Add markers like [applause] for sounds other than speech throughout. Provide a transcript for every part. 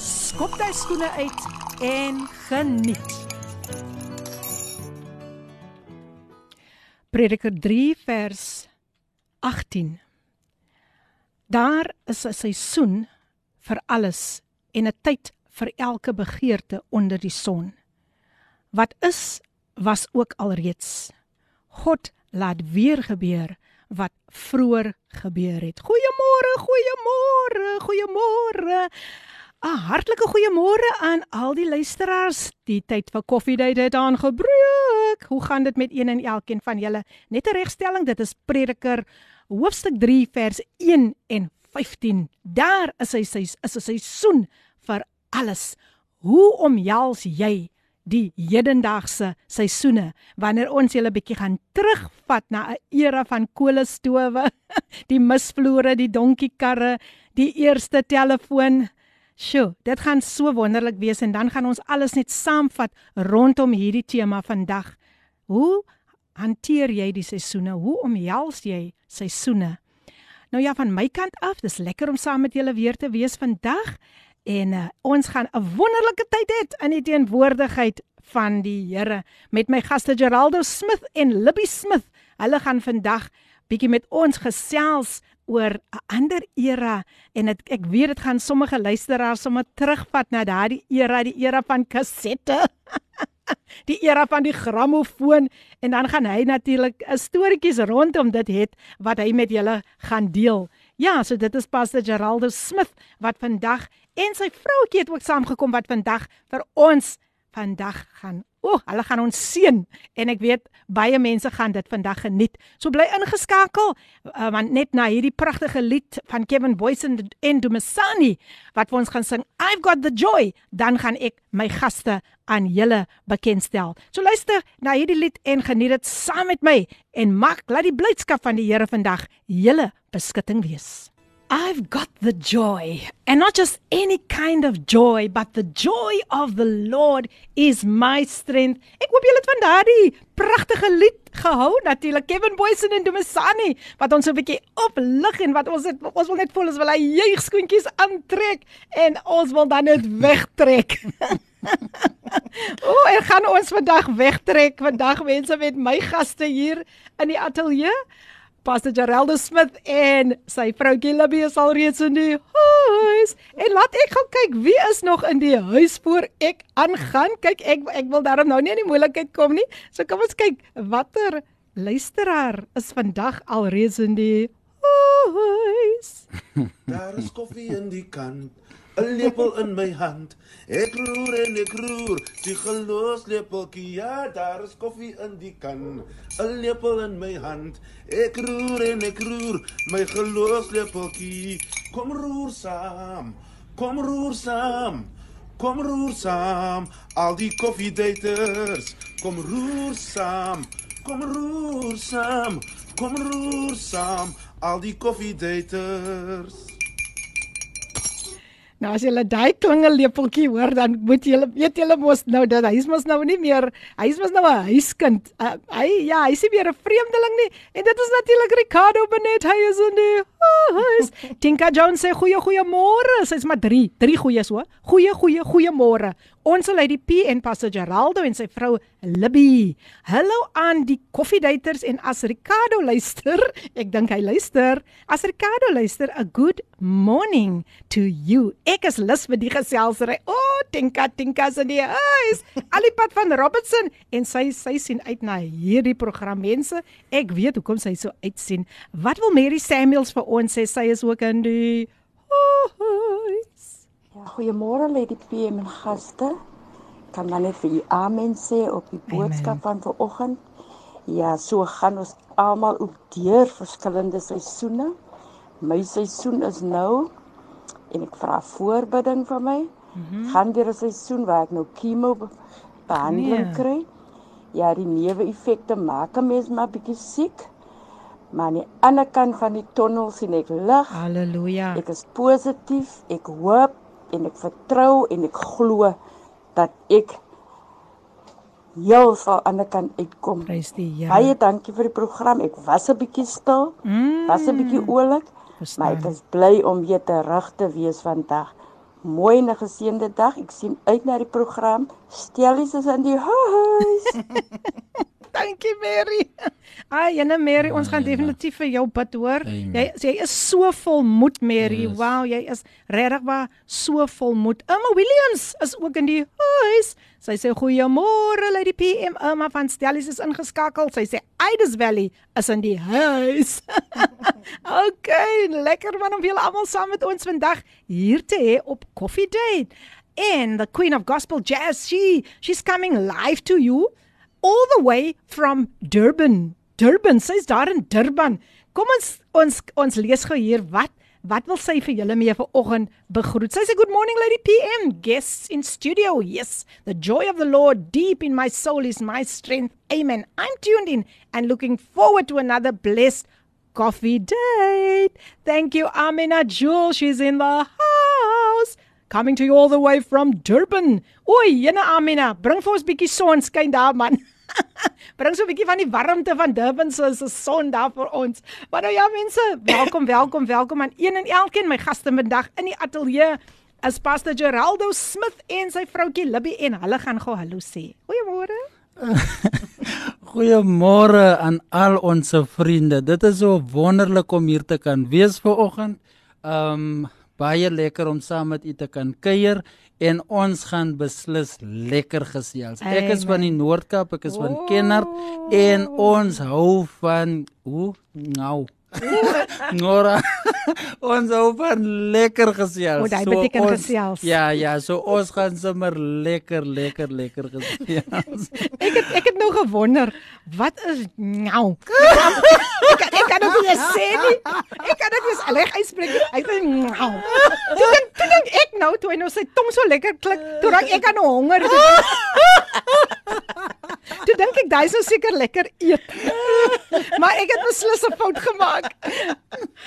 skop jy skoene uit en geniet. Prediker 3 vers 18. Daar is 'n seisoen vir alles en 'n tyd vir elke begeerte onder die son. Wat is was ook alreeds. God laat weer gebeur wat vroeër gebeur het. Goeiemôre, goeiemôre, goeiemôre. 'n Hartlike goeiemôre aan al die luisteraars. Die tyd vir koffiedייט het aangebreek. Hoe gaan dit met een en elkeen van julle? Net 'n regstelling, dit is Prediker hoofstuk 3 vers 1 en 15. Daar is hy sy is 'n seisoen vir alles. Hoe omjels jy die hedendaagse seisoene wanneer ons julle bietjie gaan terugvat na 'n era van kolestowe, [laughs] die misvloere, die donkiekarre, die eerste telefoon. Sjoe, dit gaan so wonderlik wees en dan gaan ons alles net saamvat rondom hierdie tema vandag. Hoe hanteer jy die seisoene? Hoe omhels jy seisoene? Nou ja, van my kant af, dis lekker om saam met julle weer te wees vandag en uh, ons gaan 'n wonderlike tyd hê in die teenwoordigheid van die Here met my gaste Geraldo Smith en Libby Smith. Hulle gaan vandag bietjie met ons gesels oor 'n ander era en het, ek weet dit gaan sommige luisteraars sommer terugvat na daardie era, die era van kassette. [laughs] die era van die grammofoon en dan gaan hy natuurlik 'n storieetjies rondom dit het wat hy met julle gaan deel. Ja, so dit is Pastor Geraldo Smith wat vandag en sy vroutjie het ook saamgekom wat vandag vir ons vandag gaan. O, oh, hulle gaan ons seën en ek weet baie mense gaan dit vandag geniet. So bly ingeskakel uh, want net na hierdie pragtige lied van Kevin Boyce en, en Dumasani wat vir ons gaan sing I've got the joy, dan gaan ek my gaste aan julle bekendstel. So luister na hierdie lied en geniet dit saam met my en maak laat die blydskap van die Here vandag julle beskutting wees. I've got the joy, and not just any kind of joy, but the joy of the Lord is my strength. Ek hoop julle het van daardie pragtige lied gehou, natuurlik Kevin Boysen en Dumasani, wat ons so 'n bietjie oplig en wat ons het, ons wil net voel ons wil hy jeugskoentjies aantrek en ons wil dan net wegtrek. [laughs] o, oh, en gaan ons vandag wegtrek vandag mense met my gaste hier in die ateljee. Pastor Geraldo Smith en sy vroutjie Libby is al reeds in die huis. En laat ek gaan kyk wie is nog in die huis voor ek aangaan. Kyk, ek ek wil daarom nou nie in die moeilikheid kom nie. So kom ons kyk watter luisteraar is vandag al reeds in die huis. Daar is koffie in die kan. 'n lepel in my hand. Ek roer en ek roer, die gelos lepeltjie. Ja, daar is koffie in die kan. 'n Lepel in my hand. Ek roer en ek roer, my gelos lepeltjie. Kom roer saam. Kom roer saam. Kom roer saam. Al die koffiedaters. Kom roer saam. Kom roer saam. Kom roer saam. Al die koffiedaters. Nou as jy daai klingellepeltjie hoor, dan moet jy weet jy mos nou dat hy mos nou nie meer, hy mos nou 'n huiskind. Uh, hy ja, hy is nie meer 'n vreemdeling nie. En dit is natuurlik Ricardo Benet. Hy is in die huis. Tinka Jones sê goeie goeie môre. Sy's maar 3, 3 goeies hoor. Goeie goeie goeie môre. Ons sal uit die P en Pastor Geraldo en sy vrou Libby. Hallo aan die koffiedaters en as Ricardo luister, [laughs] ek dink hy luister. As Ricardo luister, a good morning to you. Ek is lus vir die geselsery. O, oh, Tinka Tinka se die huis. [laughs] Alipad van Robertson en sy sy sien uit na hierdie program mense. Ek weet hoekom sy so uitsien. Wat wil Mary Samuels vir ons sê? Sy is ook in die huis. Ja, goeiemôre Lady PM en gaste. Kan dan net vir u amen sê op die boodskap amen. van vanoggend. Ja, so gaan ons almal op deur verskillende seisoene. My seisoen is nou en ek vra voorbidding vir my Mm -hmm. Gaan deur 'n seisoen waar ek nou chemo be behandeling Nee. kry. Ja, die neeweffekte maak 'n mens maar bietjie siek. Maar aan die ander kant van die tonnel sien ek lig. Halleluja. Ek is positief, ek hoop en ek vertrou en ek glo dat ek heel sal aan die kant uitkom. Prys die Here. Baie dankie vir die program. Ek was 'n bietjie stil, Mm, was 'n bietjie oulik, maar ek is bly om weer terug te wees vandag. Mooi en 'n geseënde dag. Ek sien uit na die program. Stellies is in die huis. [laughs] [laughs] Dankie Mary. [laughs] Ai, jene Mary, ons gaan definitief vir jou bid hoor. Jy jy is so volmoed Mary. Yes. Wow, jy is regtig waar so volmoed. Emma Williams is ook in die huis. Sy sê goeiemôre Lady PM. Emma van Stellies is ingeskakel. Sy sê Ides Valley is in die huis. [laughs] okay, lekker man om julle almal saam met ons vandag hier te hê op Coffee Date. And the Queen of Gospel Jazz, she she's coming live to you all the way from Durban. Durban, sy's daar in Durban. Kom ons ons ons lees gou hier wat wat wil sy vir julle mee vanoggend begroet. Sy sê good morning lady PM, guests in studio. Yes, the joy of the Lord deep in my soul is my strength. Amen. I'm tuned in and looking forward to another blessed coffee date. Thank you Amina Jewel, she's in the house. Coming to you all the way from Durban. Oei, jene Amina, bring vir ons bietjie son skyn daar man. [laughs] bring so 'n bietjie van die warmte van Durban se se son daar vir ons. Maar nou ja mense, welkom, welkom, welkom aan een en elkeen my gaste vandag in die ateljee is Pastor Geraldo Smith en sy vroutjie Libby en hulle gaan gou hallo sê. Goeiemôre. [laughs] Goeiemôre aan al ons vriende. Dit is so wonderlik om hier te kan wees vanoggend. Um baie lekker om saam met u te kan kuier en ons gaan beslis lekker gesels. Ek is van die Noord-Kaap, ek is van Kennard en ons hou van hoe? Nou [laughs] Nora ons hou van lekker gesels. O, dit beteken ons- gesels. Ja, ja, so ons gaan sommer lekker lekker lekker gesels. [laughs] Ek het ek het nou gewonder, wat is nou? Ek ek kan dit nie sê nie. Ek kan dit nie reg uitspreek. Hy sê nou. Toe dink ek nou toe hy nou sy tong so lekker klik, toe raak ek aan honger. [laughs] Toe dink ek daai sou seker lekker eet. [laughs] Maar ek het beslis 'n fout gemaak.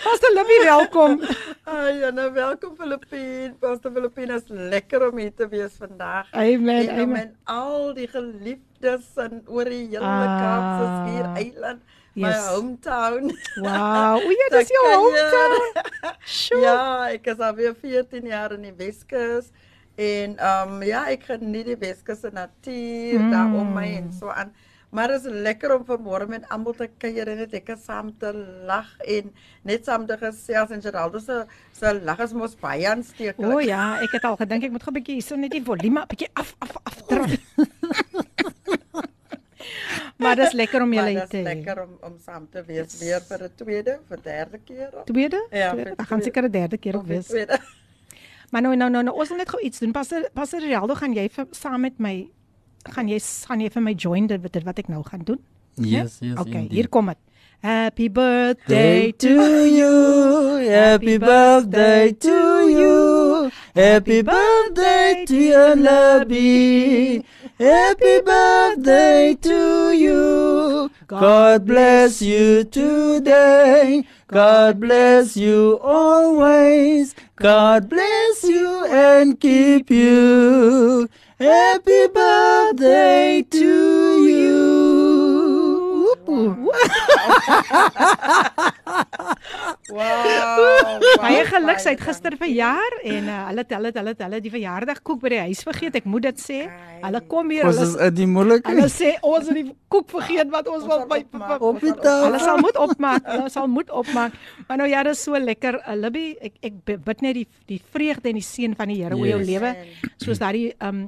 Pastor Libby, welkom. Ai, ja, nou welkom Filippien. Pastor Filippien is lekker om hier te wees vandag. Amen. en om Amen. en al die geliefdes en oor die hele Ah, Kaapse Skuur eiland, my yes. hometown. Wow. O ja, [laughs] dis Te jou hometown. [laughs] Sjoe. Ja, ek is al weer 14 jaar in die Weskus en ehm um, ja, ek geniet die Weskus se natuur mm. daar om my en so aan. Maar dit is lekker om vanmôre met almal te kuier en net lekker saam te lag en net saam te gesels en Geraldo se se lag is mos baie aansteeklik. O ja, ek het al gedink ek moet gou 'n bietjie hierso net die volume bietjie af af af druk. [laughs] maar dis lekker om julle [laughs] Maar hier dit te is hê. lekker om om saam te wees weer vir 'n tweede, vir derde keer. Tweede? Ja, Tweede? vir Ek gaan tweede. seker 'n derde keer op wees. tweede. Maar nou nou nou, nou ons wil net gou iets doen. Pastor Pastor Ronaldo, gaan jy vir, saam met my gaan jy gaan jy vir my join dit dit wat ek nou gaan doen? Yes, yes. Okay, indeed. hier kom dit. Happy birthday Day to you. Happy birthday to you. Happy birthday to you, Nabi. Happy birthday to you. God bless you today. God bless you always. God bless you and keep you. Happy birthday to you. [laughs] Wow. Baie geluk, sy het gister verjaar en uh, hulle hulle hulle hulle die verjaardagkoek by die huis vergeet. Ek moet dit sê. Hulle kom hier, Ons hulle is in die moeilikheid. Hulle sê ons het die koek vergeet wat ons wil by op die tafel. Hulle sal moet opmaak. Hulle sal moet opmaak. Maar nou ja, dit is so lekker. Uh, Libby, ek ek bid net die die vreugde en die seën van die Here oor jou Yes. lewe. Soos daardie um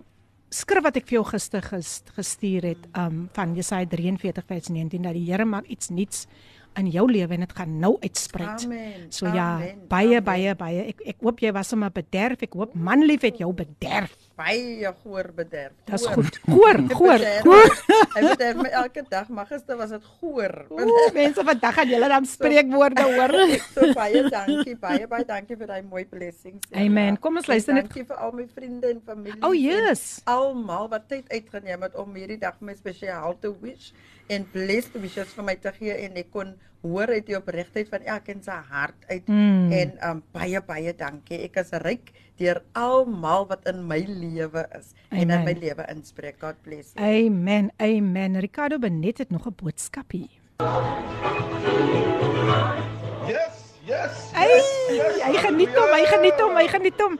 skrif wat ek vir jou gister ges, gestuur het um van Jesaja 43 vers 19 dat die Here maak iets nuuts in jou lewe en dit gaan nou uitspruit. Amen, So ja, amen, baie amen. baie baie. Ek ek hoop jy was sommer bederf. Ek hoop manlief het jou bederf. baie goor bederf. Dis goed. Goor, goor, goor. Hy bederf my elke dag, maar gister was dit goor. Ooh, mense vandag gaan julle dan spreekwoorde hoor. [laughs] So baie dankie, baie baie dankie vir daai mooi blessings. Amen. Kom ons luister net- Dankie vir al my vriende en familie. Oh, yes. Almal wat tyd uitgeneem het om hierdie dag my spesiaal te wish en blessed wishes vir my te gee en ek kon hoor uit die opregtheid van elkeen se hart uit Mm. en um, baie baie dankie. Ek is ryk deur almal wat in my lewe is en in Amen. my lewe inspreek. God bless you. Amen. Amen. Ricardo Benet het nog 'n boodskap hier. Yes, yes. Ai, hy geniet hom, hy geniet hom, hy geniet hom.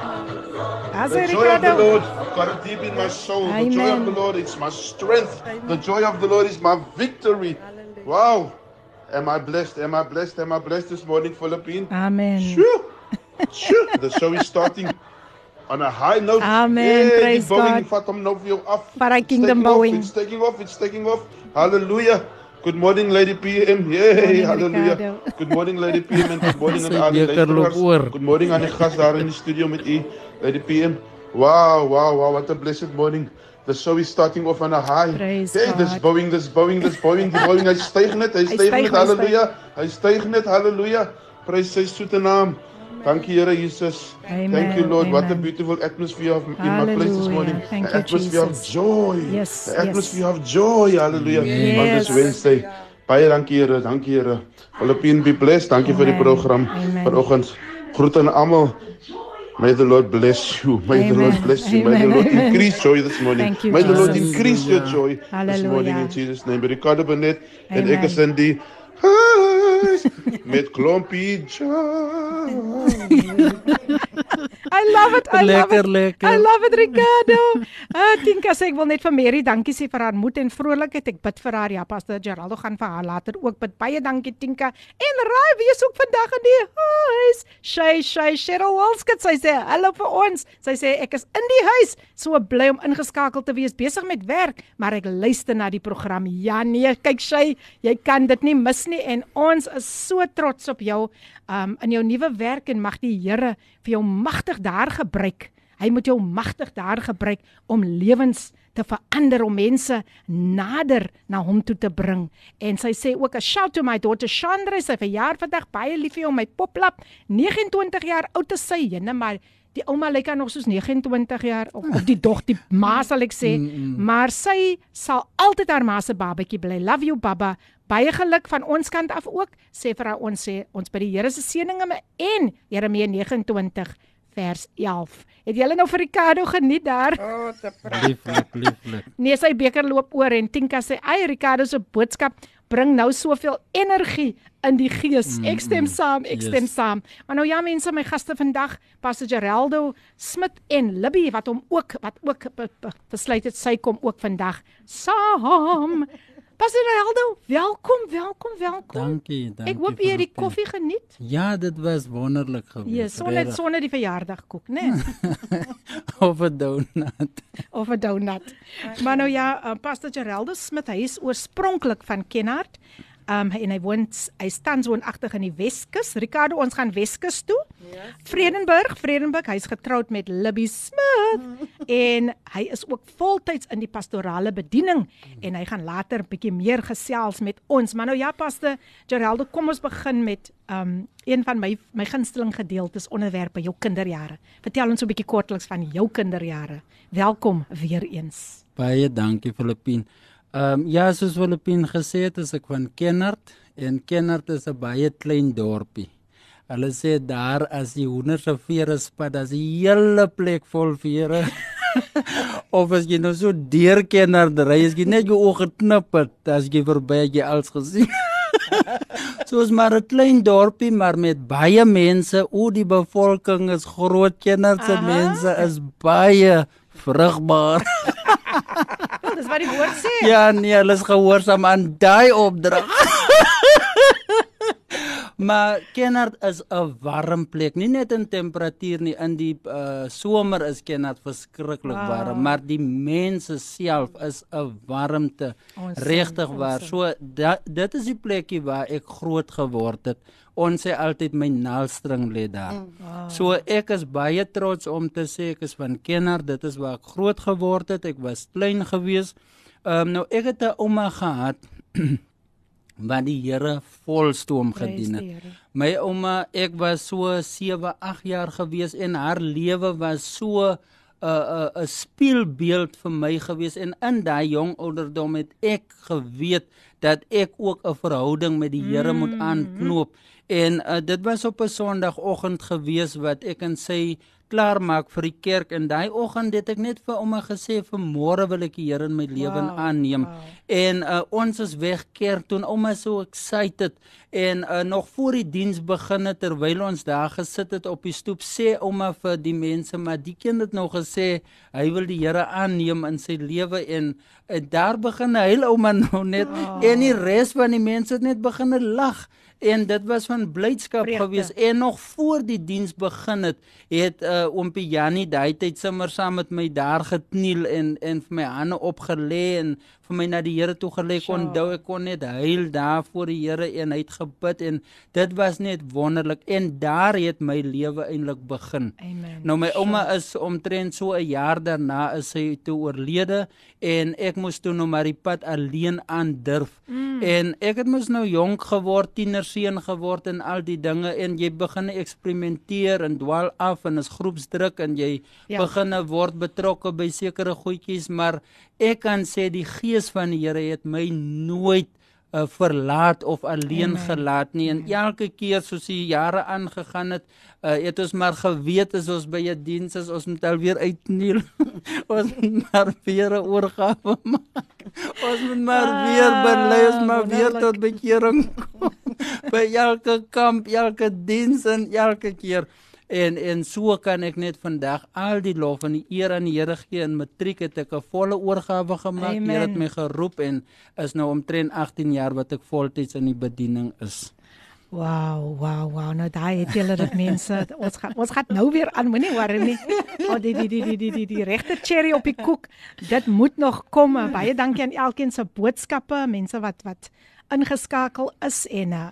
As The joy of the. Lord got it deep in my soul. The joy of the Lord is my strength. The joy of the Lord is my victory. Hallelujah. Wow. Am I blessed? Am I blessed? Am I blessed this morning, Philippine? Amen. Shoo! Shoo! The show is starting on a high note. Amen. Hey, Praise God. vat hom nou vir jou af. It's kingdom off, It's taking off. It's taking off. Hallelujah. Good morning, Lady PM. Yay, hallelujah. Ricardo. Good morning, Lady PM and good morning [laughs] aan al die luisteraars. Good morning aan die gas daar in die studio met u, Lady PM. Wow, wow, wow, what a blessed morning. The show is starting off on a high. Praise hey, this God. Boeing, this Boeing, this Boeing, die Boeing, hy styg net, hy styg net, hy hallelujah. Hy styg net, hallelujah. Prys sy soete naam. Dankie Here Jesus. Amen, Thank you Lord. What a amen. beautiful atmosphere of, in my place this Hallelujah. morning. Thank An you, atmosphere of Jesus. joy. Yes, The yes. atmosphere of joy. Hallelujah. On this Yes. Wednesday. Baie dankie Here, dankie Here. Philippine be blessed. Dankie vir die Amen, program amen. vanoggend. Groete aan almal. May the Lord bless you. May the Lord Amen, bless you. May the amen, Lord amen. increase joy this morning. Thank you, May the Lord Jesus. increase your joy this Hallelujah. morning in Jesus name. Ricardo Benet en Amen. ek is in die huis met klompie joy. [laughs] I love it. I love Lekker, it. lekker. I love it Ricardo. Ah, [laughs] Tinka sê ek wil net vir Mary dankie sê vir haar moed en vrolikheid. Ek bid vir haar. Ja, Pastor Geraldo gaan vir haar later ook bid. Baie dankie Tinka. En Raai, wie is ook vandag in die huis? Shay Shay Cheryl Walskut sy sê hallo vir ons. Sy sê ek is in die huis. So bly om ingeskakel te wees besig met werk, maar ek luister na die program. Ja nee, kyk Shay, jy kan dit nie mis nie en ons is so trots op jou um in jou nuwe werk en mag die Here vir jou magtig daar gebruik. Hy moet jou magtig daar gebruik om lewens te verander om mense nader na hom toe te bring. En sy sê ook 'n shout to my daughter Chandra, sy verjaar vandag baie lief vir jou my poplap, 29 jaar oud is sy, jene maar die ouma lyk haar nog soos 29 jaar of, of die [laughs] dog die ma sal ek sê, maar sy sal altyd haar ma se babatjie bly. Love you baba. Baie geluk van ons kant af ook. Sê vir haar ons sê ons by die Here se seëninge en Jeremia 29 vers 11. Het julle nou vir Ricardo geniet daar? Oh, te pragtig. Lieflik, lieflik. Nee, sy beker loop oor en Tinka sê, "Ai Ricardo se boodskap bring nou soveel energie in die gees. Ek stem saam, ek yes. stem saam." Maar nou ja mense, my gaste vandag, Pastor Geraldo Smit en Libby wat hom ook wat ook be- be- besluit het sy kom ook vandag saam. Pastor Geraldo, welkom, welkom, welkom. Dankie, dankie. Ek hoop jy het die koffie geniet. Ja, dit was wonderlik Ja, geweest. sonder regtig. sonder die verjaardagkoek, né? Nee? [laughs] of 'n donut. [laughs] of 'n donut. Maar nou ja, uh, Pastor Geraldo Smit, hy is oorspronklik van Kenhardt. Um en hy woon hy staan woonagtig in die Weskus. Ricardo, ons gaan Weskus toe. Yes. Vredenburg, Vredenburg, hy's getroud met Libby Smith [laughs] en hy is ook voltyds in die pastorale bediening en hy gaan later 'n bietjie meer gesels met ons. Maar nou ja, Pastor Geraldo, kom ons begin met um een van my my gunsteling gedeeltes onderwerpe jou kinderjare. Vertel ons 'n bietjie kortliks van jou kinderjare. Welkom weer eens. Baie dankie Filippine. Ehm um, ja, soos Filippine gesê het, is ek van Kenhardt en Kenhardt is 'n baie klein dorpie. Hulle sê daar as die hoender se vere spat, as die hele plek vol vere. [laughs] of as jy nou so deur Kenhardt ry, as jy net jou oë geknip het, as jy verby jy als gesien. [laughs] Soos maar 'n klein dorpie maar met baie mense. O die bevolking is groot. Kenhardt se mense is baie vrugbaar. [laughs] Dis wat die woord sê. Ja, nee, hulle is gehoorsaam aan daai opdrag. [laughs] maar Kenhardt is 'n warm plek, nie net in temperatuur nie, in die uh, somer is Kenhardt verskriklik Wow. warm, maar die mense self is 'n warmte. Regtig waar. So da, dit is die plekkie waar ek groot geword het ons sê altyd my naalstring lê daar. Mm. Wow. So ek is baie trots om te sê ek is van Kenner, dit is waar ek groot geword het. Ek was klein gewees. Ehm um, nou ek het 'n ouma gehad [clears throat] wat die Here volstoom gedien het. My ouma, ek was so 7, 8 jaar gewees en haar lewe was so 'n 'n 'n spieelbeeld vir my gewees en in daai jong ouderdom het ek geweet dat ek ook 'n verhouding met die Here mm. moet aanknoop. En uh, dit was op 'n Sondagoggend gewees wat ek en sy klaar maak vir die kerk en daai oggend het ek net vir ouma gesê vir môre wil ek die Here in my lewe wow, aanneem. Wow. En uh, ons is weg kerk toe ouma so excited en uh, nog voor die diens begin het terwyl ons daar gesit het op die stoep sê ouma vir die mense maar die kind het nog gesê hy wil die Here aanneem in sy lewe en uh, daar begin hy ouma [laughs] nou net oh. en die res van die mense het net begin lag en dit was van blydskap geweest. En nog voor die diens begin het het uh, oompie Jannie daai tyd sommer saam met my daar gekniel en en vir my hande opgelê en vir my na die Here toe gelê kon onthou ek kon net huil daar voor die Here en hy het gebid en dit was net wonderlik en daar het my lewe eintlik begin. Amen. Nou my ouma is omtrent so 'n jaar daarna is sy toe oorlede en ek moes toe nou maar die pad alleen aandurf. Mm. En ek het mos nou jonk geword, tienerseun geword en al die dinge en jy begin eksperimenteer en dwaal af en is groepsdruk en jy ja. begin word betrokke by sekere goedjies maar ek kan sê die gees van die Here het my nooit uh, verlaat of alleen Amen. gelaat nie. En elke keer soos die jare aangegaan het uh, het ons maar geweet as ons by 'n diens is ons moet alweer uitniel. [laughs] Ons moet maar weer 'n oorgawe [laughs] maak. Ons moet maar ah, weer bely ons maar weer tot bekering kom. [laughs] By elke kamp elke diens en elke keer En en so kan ek net vandag al die lof en die eer aan die Here gee. In matriek het ek 'n volle oorgawe gemaak. Here het my geroep en is nou omtrent 18 jaar wat ek voltyds in die bediening is. Wow, wow, wow. Nou daai het julle dit mense. Ons gaan ons gaan nou weer aan, moenie worry nie. Oh, die die die die die die, die regte cherry op die koek. Dit moet nog kom. Baie dankie aan elkeen se boodskappe, mense wat wat ingeskakel is en uh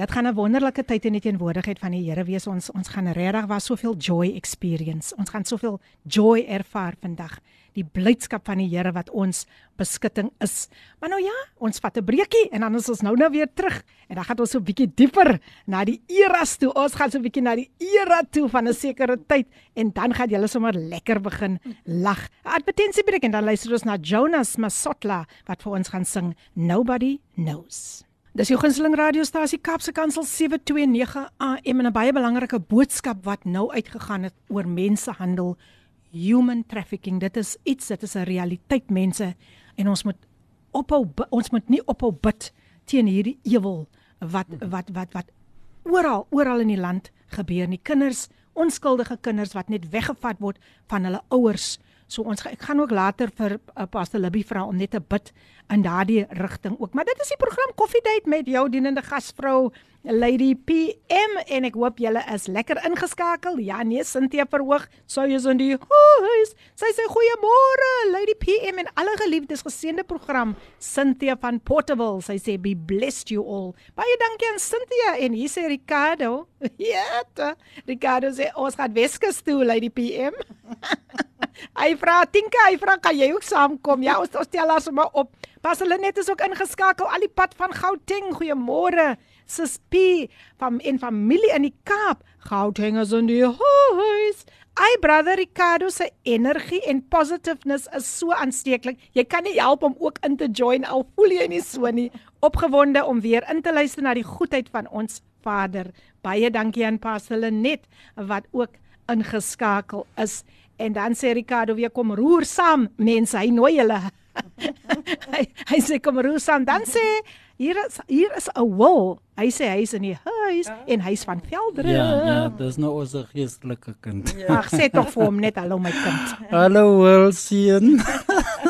Dit gaan 'n wonderlike tyd in die teenwoordigheid van die Here wees. Ons ons gaan regtig was soveel joy experience. Ons gaan soveel joy ervaar vandag. Die blydskap van die Here wat ons beskutting is. Maar nou ja, ons vat 'n breekie en dan is ons nou nou weer terug en dan gaan ons so 'n bietjie dieper na die eras toe. Ons gaan so 'n bietjie na die era toe van 'n sekere tyd en dan gaan julle sommer lekker begin lag. Advertensie breek en dan luister ons na Jonas Masotla wat vir ons gaan sing Nobody Knows. Dis jou gunsteling radiostasie Kapse Kansel 729 AM en 'n baie belangrike boodskap wat nou uitgegaan het oor mensehandel, human trafficking. Dit is iets, dit is 'n realiteit mense en ons moet ophou ons moet nie ophou bid teen hierdie ewel wat wat wat wat oral oral in die land gebeur nie. Kinders, onskuldige kinders wat net weggevat word van hulle ouers. So ons ek gaan ook later vir uh, Pastor Libby vra om net te bid in daardie rigting ook. Maar dit is die program Coffee Date met jou dienende gasvrou Lady PM en ek hoop julle is lekker ingeskakel. Ja nee, Cynthia verhoog. Sou jy in die huis. Sy sê goeiemôre Lady PM en alle geliefdes geseënde program Cynthia van Portable. Sy sê be blessed you all. Baie dankie aan Cynthia en hier sê Ricardo. [laughs] ja. Ricardo sê ons gaan Weskus toe Lady PM. [laughs] Hy vra Tinka, hy vra kan jy ook saamkom? Ja, ons stel haar sommer op. Pas hulle net is ook ingeskakel al die pad van Gauteng. Goeiemôre. Sis P van en familie in die Kaap. Gautengers in die huis. Ai brother Ricardo se energie en positiveness is so aansteeklik. Jy kan nie help om ook in te join al voel jy nie so nie. Opgewonde om weer in te luister na die goedheid van ons Vader. Baie dankie aan Pastor Net wat ook ingeskakel is. En dan sê Ricardo weer kom roer saam mense, hy nooi julle. Hy hy sê kom Rosan dan sê hier is hier is 'n wil. Hy sê hy's in die huis en hy's van Veldre. Ja, ja, dis nou ons geestelike kind. Ja. Ag sê tog vir hom net hallo my kind. Hallo Wilson.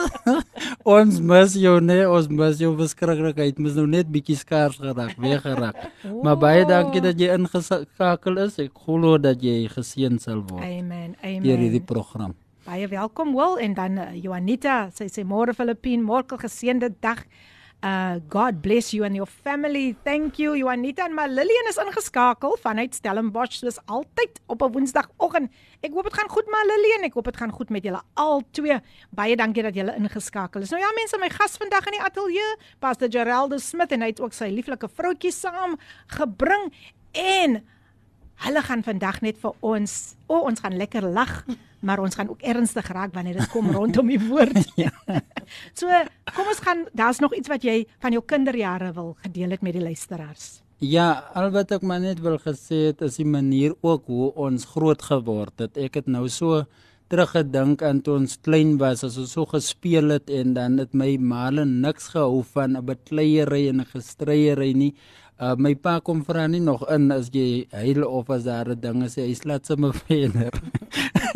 [laughs] ons mis jou nee, ons mis jou beskrikkelikheid. Mos nou net bietjie skaars geraak, weer geraak. Oh. Maar baie dankie dat jy ingeskakel is. Ek glo dat jy geseën sal word. Amen. Amen. Deur hierdie program. Baie welkom Wil en dan uh, Juanita, sy sê môre Filippien, môre geseënde dag. Uh God bless you and your family. Thank you. Juanita en Lillian is ingeskakel vanuit Stellenbosch soos altyd op 'n Woensdagoggend. Ek hoop dit gaan goed met Lillian. Ek hoop dit gaan goed met julle al twee. Baie dankie dat julle ingeskakel is. Nou ja, mense, my gas vandag in die ateljee, Pastor Geraldo Smith en hy het ook sy lieflike vroutjie saam gebring en hulle gaan vandag net vir ons, o, oh, ons gaan lekker lag maar ons gaan ook ernstig raak wanneer dit kom rondom die woord. [laughs] ja. [laughs] So, kom ons gaan, daar's nog iets wat jy van jou kinderjare wil gedeel het met die luisteraars. Ja, al wat ek maar net wil gesê het is die manier ook hoe ons groot geword het. Ek het nou so teruggedink aan toe ons klein was, as ons so gespeel het en dan het my maale niks gehou van 'n bekleierery en 'n gestryery nie. Uh, my pa kom vra nie nog in as jy huil of as daar 'n ding is, hy slaat sommer [laughs] verder.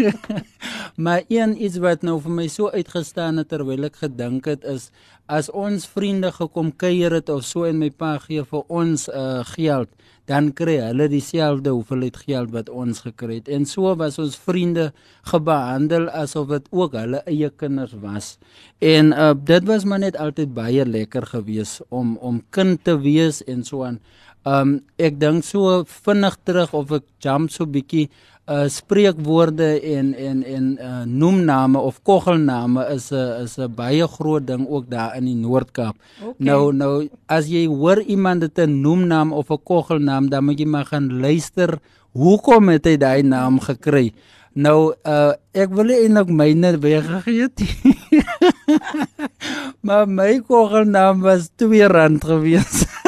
[laughs] maar een iets wat nou vir my so uitgestaan het terwyl ek gedink het is as ons vriende gekom kuier het of so en my pa gee vir ons uh, geld dan kry hulle dieselfde hoeveelheid geld wat ons gekry het. En so was ons vriende gebehandel asof dit ook hulle eie kinders was. En uh, dit was maar net altyd baie lekker geweest om om kind te wees en so aan. Um, ek dink so vinnig terug of ek jump so bietjie uh spreekwoorde en en en uh noemname of koggelname is 'n is 'n baie groot ding ook daar in die Noord-Kaap. Okay. Nou nou as jy hoor iemand dit 'n noemnaam of 'n koggelnaam, dan moet jy maar gaan luister hoekom het hy daai naam gekry. Nou uh ek wil eintlik myne weggegee het. [laughs] maar my koggelnaam was R2 geweest. [laughs]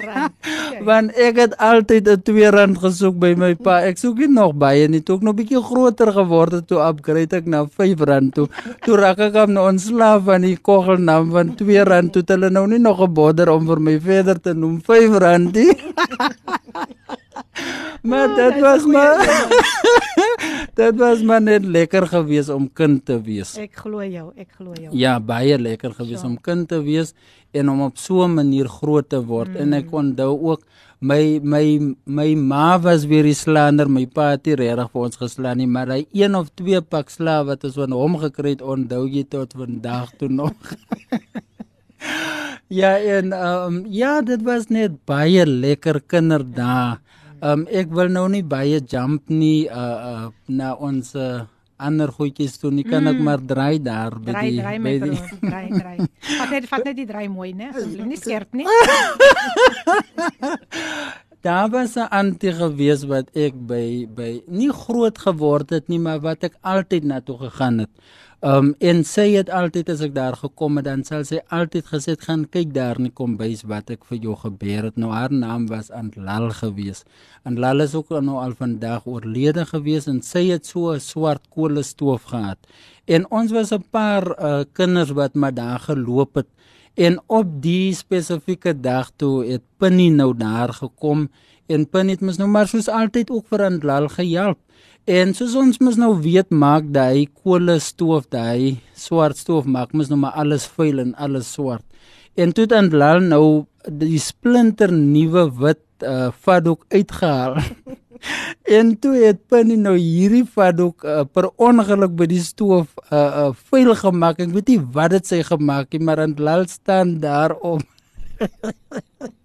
[laughs] Want ek het altyd 'n 2 rand gesoek by my pa. Ek soek nie nog baie nie. Toe ek nog bietjie groter geword het, toe upgrade ek na 5 rand toe. Toe raak ek hom nou ontslaaf van die kogelnaam van 2 rand toe hulle nou nie nog 'n bodder om vir my verder te noem 5 rand nie. [laughs] maar oh, dit was maar [laughs] Dit was maar net lekker geweest om kind te wees. Ek glo jou, ek glo jou. Ja, baie lekker geweest so. om kind te wees en om op so 'n manier groot te word. Mm. En ek mm. onthou ook my my my ma was weer die slander, my pa het regtig vir ons geslaan nie, maar hy een of twee pak slaaf wat ons van hom gekry het, onthou jy tot vandag toe nog. [laughs] ja, en ehm um, ja, dit was net baie lekker kinderdae. Ehm um, ek wil nou nie baie jump nie uh, uh na ons uh, ander goedjies toe nie kan mm. maar draai daar by die draai, by die draai draai. Vat net vat net die draai mooi, né? Asseblief [laughs] nie skerp nie. [laughs] Daar was 'n antie gewees wat ek by by nie groot geword het nie, maar wat ek altyd na toe gegaan het. Um en sy het altyd as ek daar gekom het dan sal sy altyd gesê gaan kyk daar nie kom bys wat ek vir jou gebeur het. Nou haar naam was Antlal gewees. Antlal is ook nou al vandag oorlede gewees en sy het so 'n swart koolstoof gehad. En ons was 'n paar uh, kinders wat maar daar geloop het en op die spesifieke dag toe het Pinnie nou daar gekom en Pinnie het mos nou maar soos altyd ook vir Antlal gehelp. En soos ons mos nou weet maak daai kolle stoof daai swart stoof maak mos nou maar alles vuil en alles swart. En toe dan lal nou die splinter nuwe wit uh, vadok uitgehaal. [laughs] en toe het Penny nou hierdie vadok uh, per ongeluk by die stoof uh, uh, vuil gemaak. Ek weet nie wat dit sy gemaak het maar dan lal staan daar om [laughs]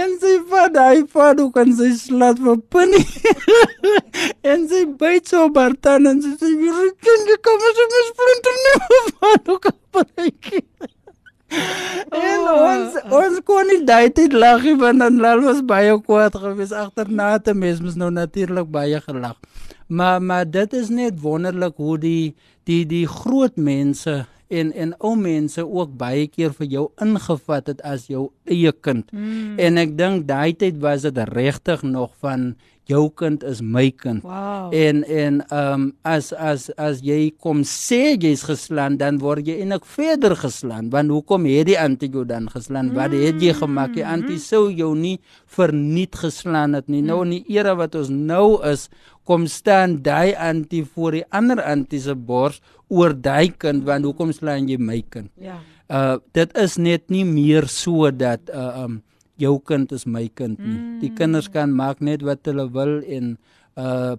en sy vat hy vat ook en sy slaat vir Penny. en sy byt so Bartan en sy sê jy kan jy kom as jy mes splinter nie vat ook hy. En oh, ons uh, ons kon nie daai tyd lag nie want dan lal was baie kwaad gewees agterna te mes mos nou natuurlik baie gelag. Maar maar dit is net wonderlik hoe die die die groot mense en en ou mense ook baie keer vir jou ingevat het as jou eie kind. Mm. En ek dink daai tyd was dit regtig nog van jou kind is my kind. Wow. En en ehm um, as as as jy kom sê jy's geslaan dan word jy eintlik verder geslaan want hoekom het die antie jou dan geslaan? Mm. Wat het jy gemaak? Die antie sou jou nie verniet geslaan het nie. Mm. Nou in die era wat ons nou is, kom staan daai antie voor die ander antie se bors oor daai kind want hoekom slaan jy my kind? Ja. Uh dit is net nie meer so dat uh um jou kind is my kind nie. Mm. Die kinders kan maak net wat hulle wil en uh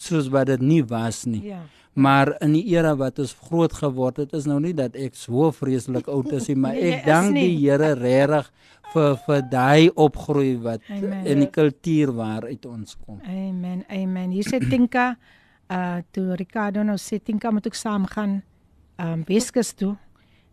soos wat dit nie was nie. Ja. Maar in die era wat ons groot geword het, is nou nie dat ek so vreeslik oud is nie, maar [laughs] Nee, ek dank nie. die Here regtig vir vir daai opgroei wat Amen. in die kultuur waaruit ons kom. Amen. Amen. Hier sê Tinka, uh toe Ricardo nou sê Tinka moet ook saam gaan um Weskus toe.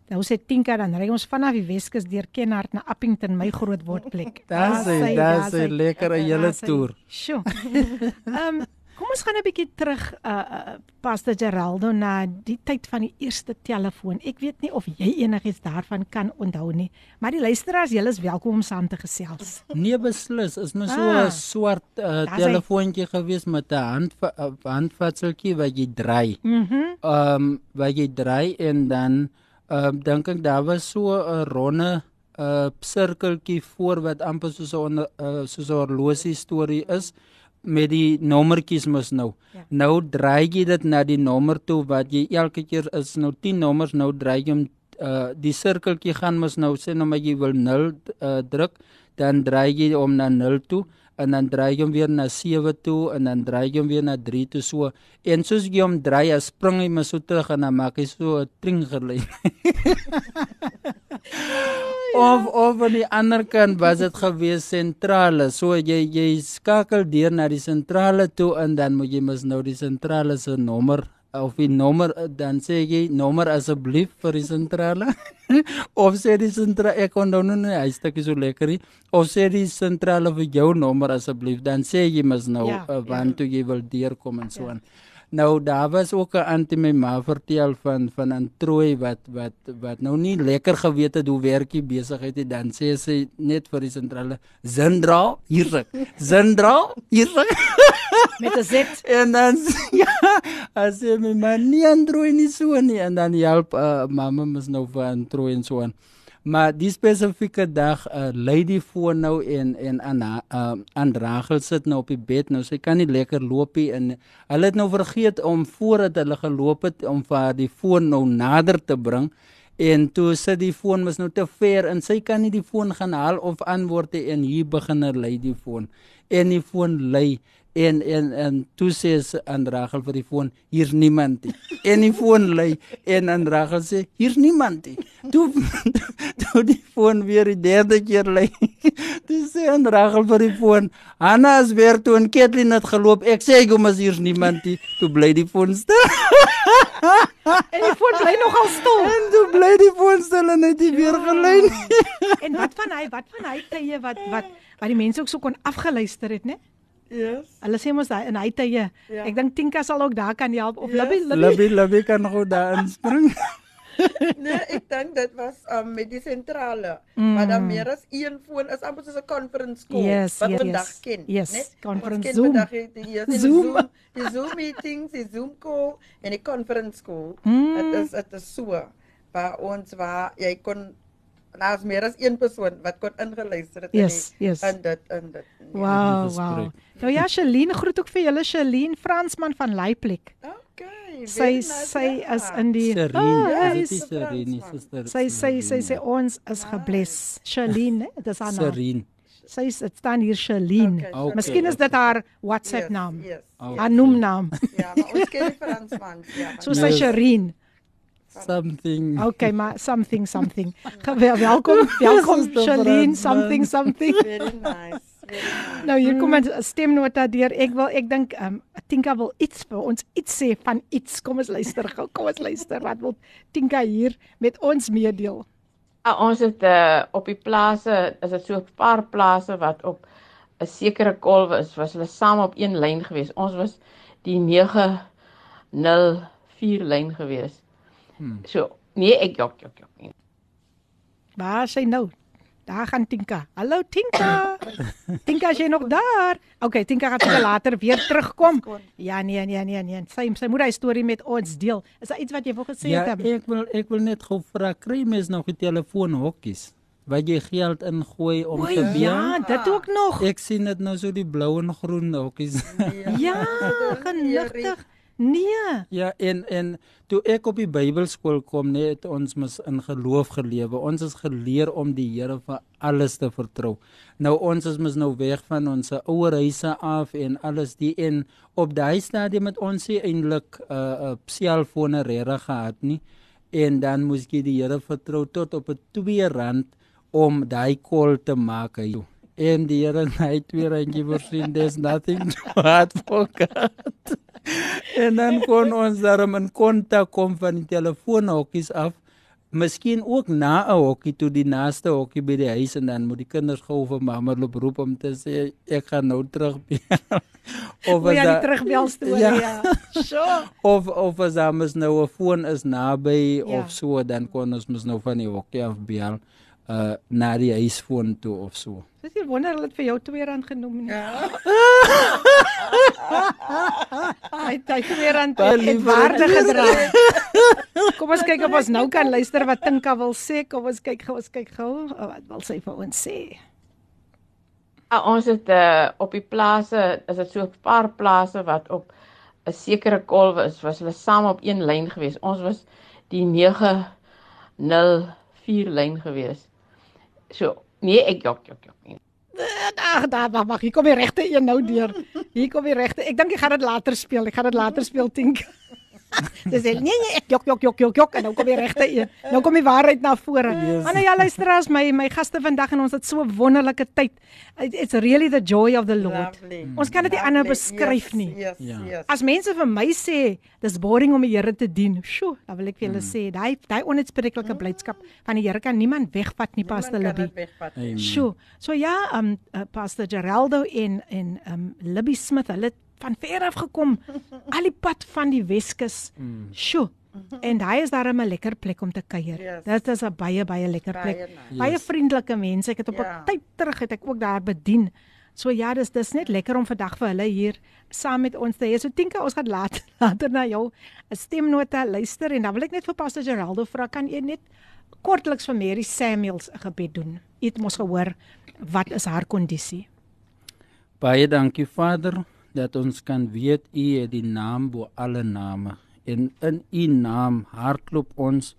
Nou sê Tinka dan ry ons vanaf die Weskus deur Kenhardt na Appington, my groot wordplek. [laughs] Daar Daar sê, sy- daar daar sê sy- lekker 'n hele toer. Sjoe. [laughs] Ehm kom ons gaan 'n bietjie terug uh, uh Pastor Geraldo na die tyd van die eerste telefoon. Ek weet nie of jy enigiets daarvan kan onthou nie, maar die luisteraars, julle is welkom om saam te gesels. [laughs] Nee beslis, is maar so 'n Ah. swart uh, Daar's hy. telefoontjie gewees met 'n hand handvatseltjie wat jy draai. Mhm. Ehm um, wat jy draai en dan ehm um, dink ek daar was so 'n ronde uh sirkeltjie voor wat amper soos 'n uh, soos 'n horlosie storie is met die nommertjies mos nou. Ja. Nou draai jy dit na die nommer toe wat jy elke keer is nou 10 nommers nou draai jy hom uh die sirkeltjie gaan mos nou sê nou maar jy wil 0 uh, druk dan draai jy hom na 0 toe en dan draai jy hom weer na 7 toe en dan draai jy hom weer na 3 toe so. En soos jy hom draai as spring hy maar so terug en dan maak hy so 'n tring gelei [laughs] of of aan die ander kant was dit gewees sentrale. So jy jy skakel deur na die sentrale toe en dan moet jy mos nou die sentrale se nommer of die nommer eh, dan sê jy nommer asseblief vir die sentrale. [laughs] Of sê die sentrale ek kon nou nie hy stukkie so lekker nie. Of sê die sentrale vir jou nommer asseblief dan sê jy mos nou Ja, ja, uh, ja. want toe jy wil deurkom en so aan Nou daar was ook 'n antie my ma vertel van van 'n trooi wat wat wat nou nie lekker geweet het hoe werk die besigheid nie. Dan sê sy net vir die sentrale Zindra hier [laughs] Zindra hier [laughs] Met 'n Z. en dan [laughs] ja as jy my man nie androoi nie so nie. En dan help uh, mamma mos nou vir androoi en so aan maar die spesifieke dag uh, lei die foon nou en en aan uh, aan Rachel sit nou op die bed. Nou sy kan nie lekker loop nie en hulle het nou vergeet om voordat hulle geloop het om vir die foon nou nader te bring. En toe sit die foon mos nou te ver en sy kan nie die foon gaan haal of antwoord nie en hier begin hy lei die foon. En die foon lei en en en toe sê aan Rachel vir die foon hier's niemand nie. En die foon lei en aan Rachel sê hier's niemand nie. Toe [laughs] toe die foon weer die derde keer lei [laughs] toe sê aan Rachel vir die foon Hanna is weer toe en Kathleen het geloop. Ek sê kom as hier's niemand nie. Toe bly die foon stil. [laughs] En die foon bly nogal stil. en toe bly die foon stil en het hy weer gelei nie En wat van hy, wat van hy tye wat wat wat die mense ook so kon afgeluister het, né? Yes. Hulle sê mos daai in hy tye. Ja. Ek dink Tinka sal ook daar kan help of Yes. Libby, Libby. Libby Libby kan gou daar inspring [laughs] Nee, ek dink dit was um, met die sentrale. Mm. Maar dan meer as een foon is amper soos 'n conference call Yes, wat yes, vandag yes. ken, Yes, net conference Zoom. vandag die, die, die Zoom. Zoom, die Zoom meetings, die Zoom call en die conference call. Mm. Dit is dit is so waar ons waar jy kon daar's meer as een persoon wat kon ingeluister het Yes, in die, yes. in dit in dit. Wow, Dis wow. korrek. Nou ja, Shalien groet ook vir julle Shalien Fransman van Leiplek. Okay. Sy sy ja. is in die Serene is is- dit Serene sister sy sy sy sê ons is gebless. Shalien, né? Dis haar naam. Serene Sy is dit staan hier Shalien. Okay, Okay. Miskien is dit haar WhatsApp Yes, naam. Yes. Oh. Haar noemnaam. Ja, maar ons ken die Fransman. Ja. So sy Yes. Something Okay, maar something something. [laughs] Welkom, welkom brand, something something. Very nice. Very nice. Nou hier kom 'n stemnota deur. Ek wil ek dink um, Tinka wil iets vir ons iets sê van iets. Kom ons luister gou. Kom ons luister wat wil Tinka hier met ons meedeel. Ah, ons het uh, op die plase, is dit so 'n paar plase wat op 'n sekere kolwe is, was hulle saam op een lyn gewees. Ons was die 904 lyn gewees. Hmm. So, nee, ek jok jok jok. Waar is sy nou? Daar gaan Tinka. Hallo Tinka. [coughs] Tinka, is jy nog daar? Okay, Tinka gaan seker later weer terugkom. Ja, nee, nee, nee, nee. Sy sy moet hy storie met ons deel. Is daar iets wat jy wou gesê Ja, het? Em? ek wil ek wil net gou vra kry mens nog die telefoonhokkies wat jy geld ingooi om O te bel. ja, dit ook nog. Ek sien dit nou so die blou en groen hokkies. Ja, [laughs] genigtig. Nee. Ja, en en toe ek op die Bybelskool kom, nee, het ons mos in geloof gelewe. Ons is geleer om die Here vir alles te vertrou. Nou ons is mos nou weg van ons ouer huise af en alles die en op daai stadium met ons nie eintlik 'n uh, uh, selfone regtig gehad nie. En dan moes jy die Here vertrou tot op 'n 2 rand om daai kol te maak. Hy. En die Here hy twee randjie voorsien, there's nothing to [laughs] hard for God. en dan kon ons daarom in kontak kom van die telefoonhokkies af. Miskien ook na 'n hokkie toe die naaste hokkie by die huis en dan moet die kinders gou vir mamma loop roep om te sê ek gaan nou terug bel. [laughs] of as jy terugbel storie ja. ja. [laughs] Sure. of of as ons nou 'n foon is naby ja. of so dan kon ons mos nou van die hokkie af bel uh na die huisfoon toe of so. Dis nie wonder hulle het vir jou 2 rand genoem nie. Ja. [laughs] Hy het 2 rand het waarde gedra. Kom ons kyk of ons nou kan luister wat Tinka wil sê. Kom ons kyk ons kyk gou wat wil sy vir ons sê. Ja, ons het uh, op die plase, is dit so 'n paar plase wat op 'n sekere kolwe is, was hulle saam op een lyn gewees. Ons was die 904 lyn gewees. So, nee, ek jok jok jok nie. Ag, daar wag, wag, hier kom die regte een nou deur. Hier kom die regte. Ek dink ek gaan dit later speel. Ek gaan dit later speel, Tink. Dis nee nee ek jok jok jok jok jok en nou kom die regte een. Nou kom die waarheid na vore. Yes. Maar nou ja, luister as my my gaste vandag en ons het so 'n wonderlike tyd. It's really the joy of the Lord. Lovely. Ons kan dit nie anders beskryf nie. Yes, yes, yes. As mense vir my sê dis boring om die Here te dien, sjo, dan wil ek vir julle mm. sê, daai daai onuitspreeklike mm. blydskap van die Here kan niemand wegvat nie, Pastor Libby. Sjo. So ja, um uh, Pastor Geraldo en en um Libby Smith, hulle van ver af gekom [laughs] al die pad van die Weskus. Mm. Sjoe. En hy is daar 'n lekker plek om te kuier. Yes. Dit is 'n baie baie lekker plek. Baie, nice. baie vriendelike mense. Ek het op 'n yeah. Ja. tyd terug het ek ook daar bedien. So ja, dis dis net lekker om vandag vir hulle hier saam met ons te hê. So Tinka, ons gaan laat [laughs] later na jou 'n stemnota luister en dan wil ek net vir Pastor Geraldo vra kan jy net kortliks vir Mary Samuels 'n gebed doen. Jy het mos gehoor wat is haar kondisie? Baie dankie Vader dat ons kan weet u het die naam bo alle name en in u naam hardloop ons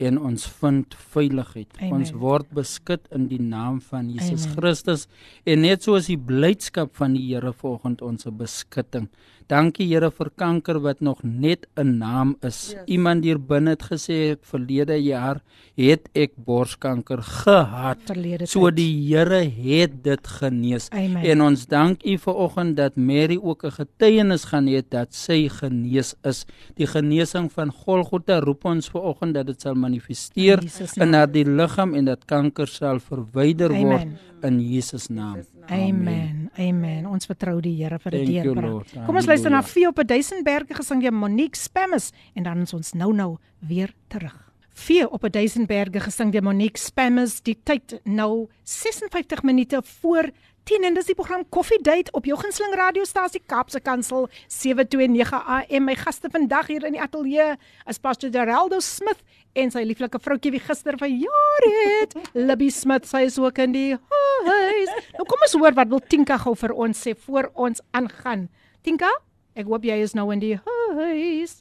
en ons vind veiligheid. Amen. Ons word beskut in die naam van Jesus Amen. Christus en net soos die blydskap van die Here volgens ons beskutting. Dankie Here vir kanker wat nog net 'n naam is. Yes. Iemand hier binne het gesê verlede jaar het ek borskanker gehad. Verlede so die Here het dit genees. Amen. En ons dank U vir oggend dat Mary ook 'n getuienis gaan hê dat sy genees is. Die genesing van Golgotha roep ons vir oggend dat dit sal manifesteer in, in haar die liggaam en dat kanker sal verwyder word in Jesus naam. Amen. Amen. Ons vertrou die Here vir die deurbraak. Kom ons luister na Vee op 'n duisendberge gesing deur Monique Spammes en dan is ons nou-nou weer terug. Vee op 'n duisendberge gesing deur Monique Spammes. Die tyd nou 56 minute voor 10 en dis die program Coffee Date op jou gunsteling radiostasie Kaapse Kansel 729 AM. My gaste vandag hier in die ateljee is Pastor Geraldo Smith en sy lieflike vroutjie wie gister jare het, [laughs] Libby Smith. Sy is ook in die huis. Nou kom ons hoor wat wil Tinka gou vir ons sê voor ons aangaan. Tinka, ek hoop jy is nou in die huis.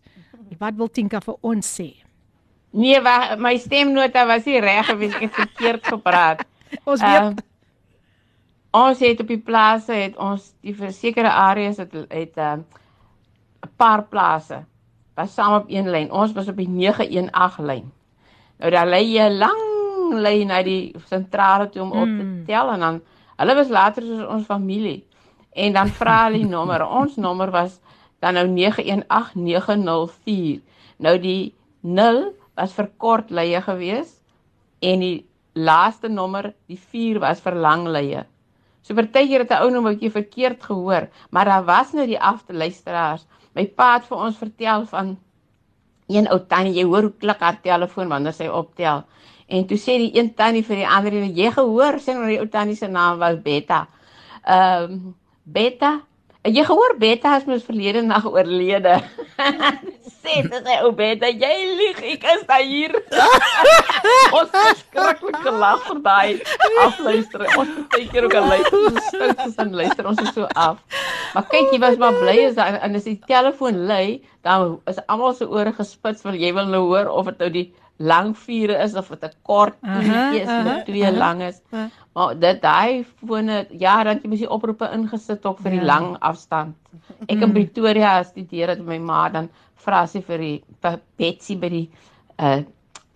Wat wil Tinka vir ons sê? Nee, wa, my stemnota was nie reg gewees ek het verkeerd gepraat. [laughs] Ons weet um, Ons het op die plase het ons die versekerde areas het het 'n uh, paar plase was saam op een lyn. Ons was op die 918 lyn. Nou daar lê jy lang lyn na die sentrale toe om mm. op te hmm. tel en dan hulle was later soos ons familie. En dan vra hulle die nommer. Ons nommer was dan nou 918904. Nou die 0 was vir kort lye gewees en die laaste nommer, die 4 was vir lang lye. So partykeer het 'n ou nou 'n bietjie verkeerd gehoor, maar daar was nou die afte luisteraars. My pa het vir ons vertel van een ou tannie, jy hoor hoe klik haar telefoon wanneer sy optel. En toe sê die een tannie vir die ander een, jy gehoor sê nou die ou tannie se naam was Betta. Ehm um, Betta. Jy gehoor Betta het mos verlede nag oorlede. [laughs] Sê dit hy ou bed, jy lieg, ek is daar hier. [laughs] ons het skrikkelik gelag vir daai afluister. Ons het baie keer ook al stout gesin luister ons is so af. Maar kyk, jy was maar bly as daai en as die telefoon lui, dan is almal se ore gespits want jy wil nou hoor of dit nou die lang vure is of dit 'n kort toetjie is met twee lang is. Maar dit daai fone ja, dan jy moet die oproepe ingesit ook vir die lang afstand. Ek in Pretoria studeer dit my ma dan vra sy vir die vir Betsy by die uh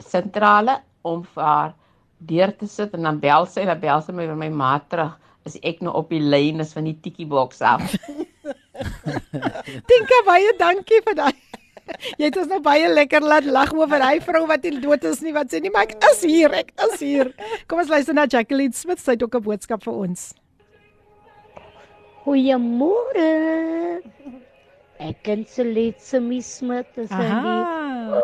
sentrale om vir haar deur te sit en dan bel sy en dan bel sy my vir my ma terug as ek nou op die lyn is van die tikkie boks af. [laughs] Tinka baie dankie vir daai. [laughs] Jy het ons nou baie lekker laat lag oor hy vrou wat nie dood is nie wat sê nie maar ek is hier ek is hier. Kom ons luister na Jacqueline Smith sy het ook 'n boodskap vir ons. Goeiemôre. Ek ken Celeste Smith as hy. Aha.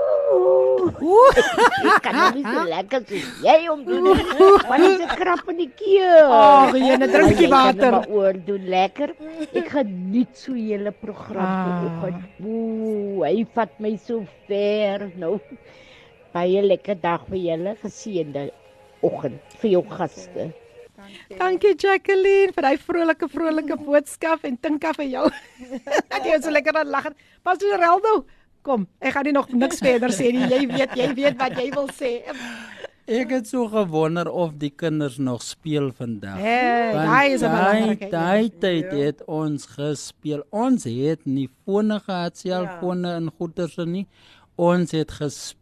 Ek kan nou nie so lekker soos jy om doen nie. Want dis 'n krap in die keel. Ag, drinkie Jy kan water. maar oor doen lekker. Ek geniet so julle program Ah. vanoggend. Ooh, hy vat my so ver nou. Baie lekker dag vir julle. Geseënde oggend vir jou gaste. Dankie Jacqueline vir daai vrolike vrolike [laughs] boodskap en Tinka vir jou. [laughs] Dat jy so lekker aan lag. Pastor Reldo, kom. Ek gaan nie nog niks verder sê nie. Jy weet, jy weet wat jy wil sê. Ek het so gewonder of die kinders nog speel vandag. Hey, daai is 'n belangrike. Daai tyd het ons gespeel. Ons het nie fone gehad, selfone en goeders nie. Ons het gespeel.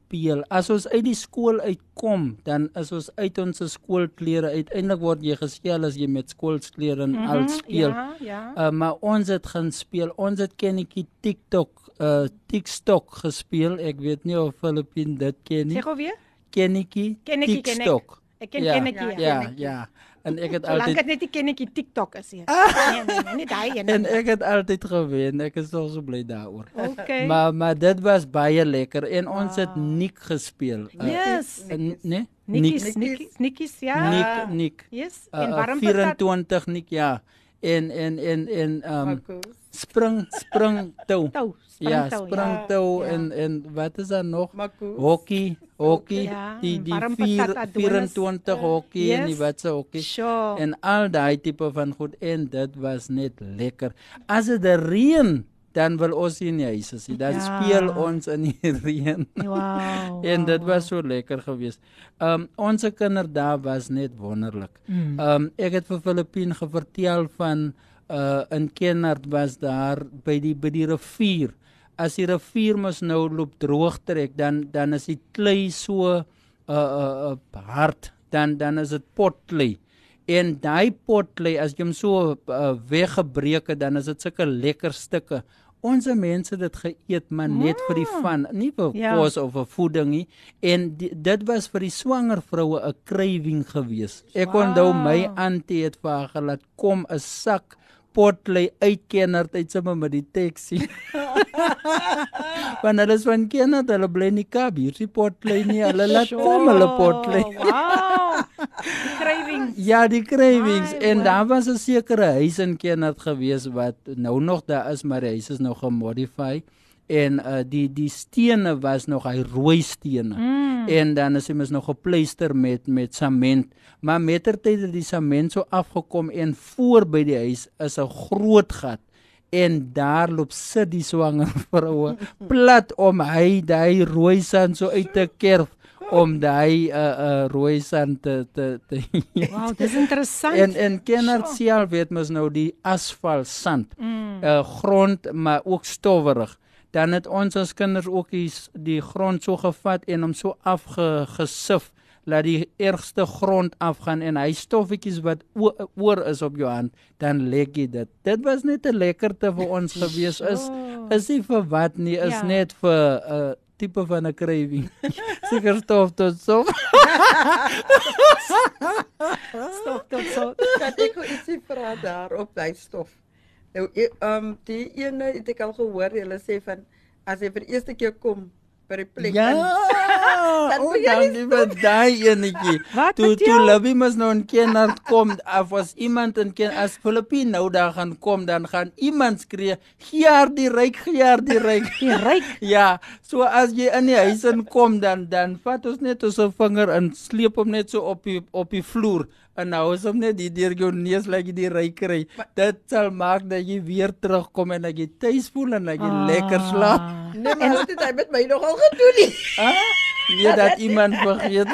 As ons uit die skool uitkom, dan is ons uit ons skoolklere. Uiteindelik word jy geskel as jy met skoolklere en al speel. Ja, ja. Uh, maar ons het gaan speel. Ons het kennetjie TikTok, uh TikTok gespeel. Ek weet nie of Filippin dit ken nie. Sê gou weer. Kennetjie Kennetjie ken ek. TikTok. Ek ken ja, kennetjie. Ja, ja. En ek het altyd dit net die kennetjie TikTok is hier. [laughs] Nee, nee, nee, nie daai een. en ek het altyd gewen. Ek is so bly daaroor. Okay. Maar maar dit was baie lekker en ons het Nik gespeel. Uh, Yes. uh, nee? Nikkies, nikkies, nikkies, ja. Nik Nik. Yes. Uh, En waarom patat? 24 Nik ja. En en en en um Marcus. spring spring tou. Tou, Ja, springtou, springtou ja. en en wat is daar nog? Marcus. Hockey, hockey, Ja, die die vier, patat, Adonis. 24 hockey en die Yes. wat se hockey. Sure. En al daai tipe van goed en dit was net lekker. As dit reën, dan wil ons in die huis is nie. Dan Ja. speel ons in die [laughs] reën. Wow. En dit was so lekker geweest. Um ons kinderdae was net wonderlik. Mm. Um ek het vir Filippien gevertel van uh in Kenard was daar by die by die rivier. As die rivier mos nou loop droog trek, dan dan is die klei so uh uh, uh hard, dan dan is dit potklei. En daai potklei as jy hom so uh, weggebreek het, dan is dit sulke lekker stukke. Onse mense het dit geëet maar net vir die van, nie vir Ja. kos of vir voeding nie. En die, dit was vir die swanger vroue 'n craving geweest. Ek Wow. onthou my auntie het vir haar gelaat kom 'n sak uitkennerd uit sommer met die taxi. [laughs] Want hulle is van Kenner, hulle bly nie Kaap, hier is die potlei nie. Hulle laat kom hulle potlei. Wow. Die craving. [laughs] Ja, die cravings My en word. daar was 'n sekere huis in Kenard gewees wat nou nog daar is, maar die huis is nou gemodify en uh, die die stene was nog hy rooi stene. Mm. En dan is hy mos nog gepleister met met sement. Maar mettertyd het die sement so afgekom en voor by die huis is 'n groot gat en daar loop sit die swanger [laughs] vroue plat om hy daai rooi sand so uit te kerf om daai uh, uh, rooi sand te te, te [laughs] Wow, dis interessant. En en Kennard self weet mos nou die asfalt sand. Mm. Uh grond maar ook stowwerig. Dan het ons as kinders ook die, die grond so gevat en hom so afgesif laat die ergste grond afgaan en hy stoffetjies wat oor is op jou hand dan lek jy dit. Dit was net 'n lekkerte vir ons [laughs] gewees is is nie vir wat nie is Ja. ja. net vir 'n uh, tipe van 'n craving. [laughs] Seker stof tot so. [laughs] Stop tot so. Kan ek ietsie vra daar op daai stof? Nou, ehm um, die ene het ek al gehoor, hulle sê van as jy vir eerste keer kom, by die plek. Ja. Dat [laughs] O, moet jy nie vir daai enetjie. [laughs] Toe toe jou? Lubby mos nou in Kenhardt kom, of as iemand in Ken as Filippine nou daar gaan kom, dan gaan iemand skree, "Gee haar die ryk, gee haar die ryk." [laughs] Die ryk. Ja, so as jy in die huis inkom dan dan vat ons net ons vinger en sleep hom net so op die op die vloer en nou is hom net die deur jou neus laat jy die ry kry. Dit sal maak dat jy weer terugkom en dat jy tuis voel en dat jy ah. lekker slaap. Nee, maar dit het hy met my nogal gedoen nie. [laughs] Ah, nie dat iemand vergeet.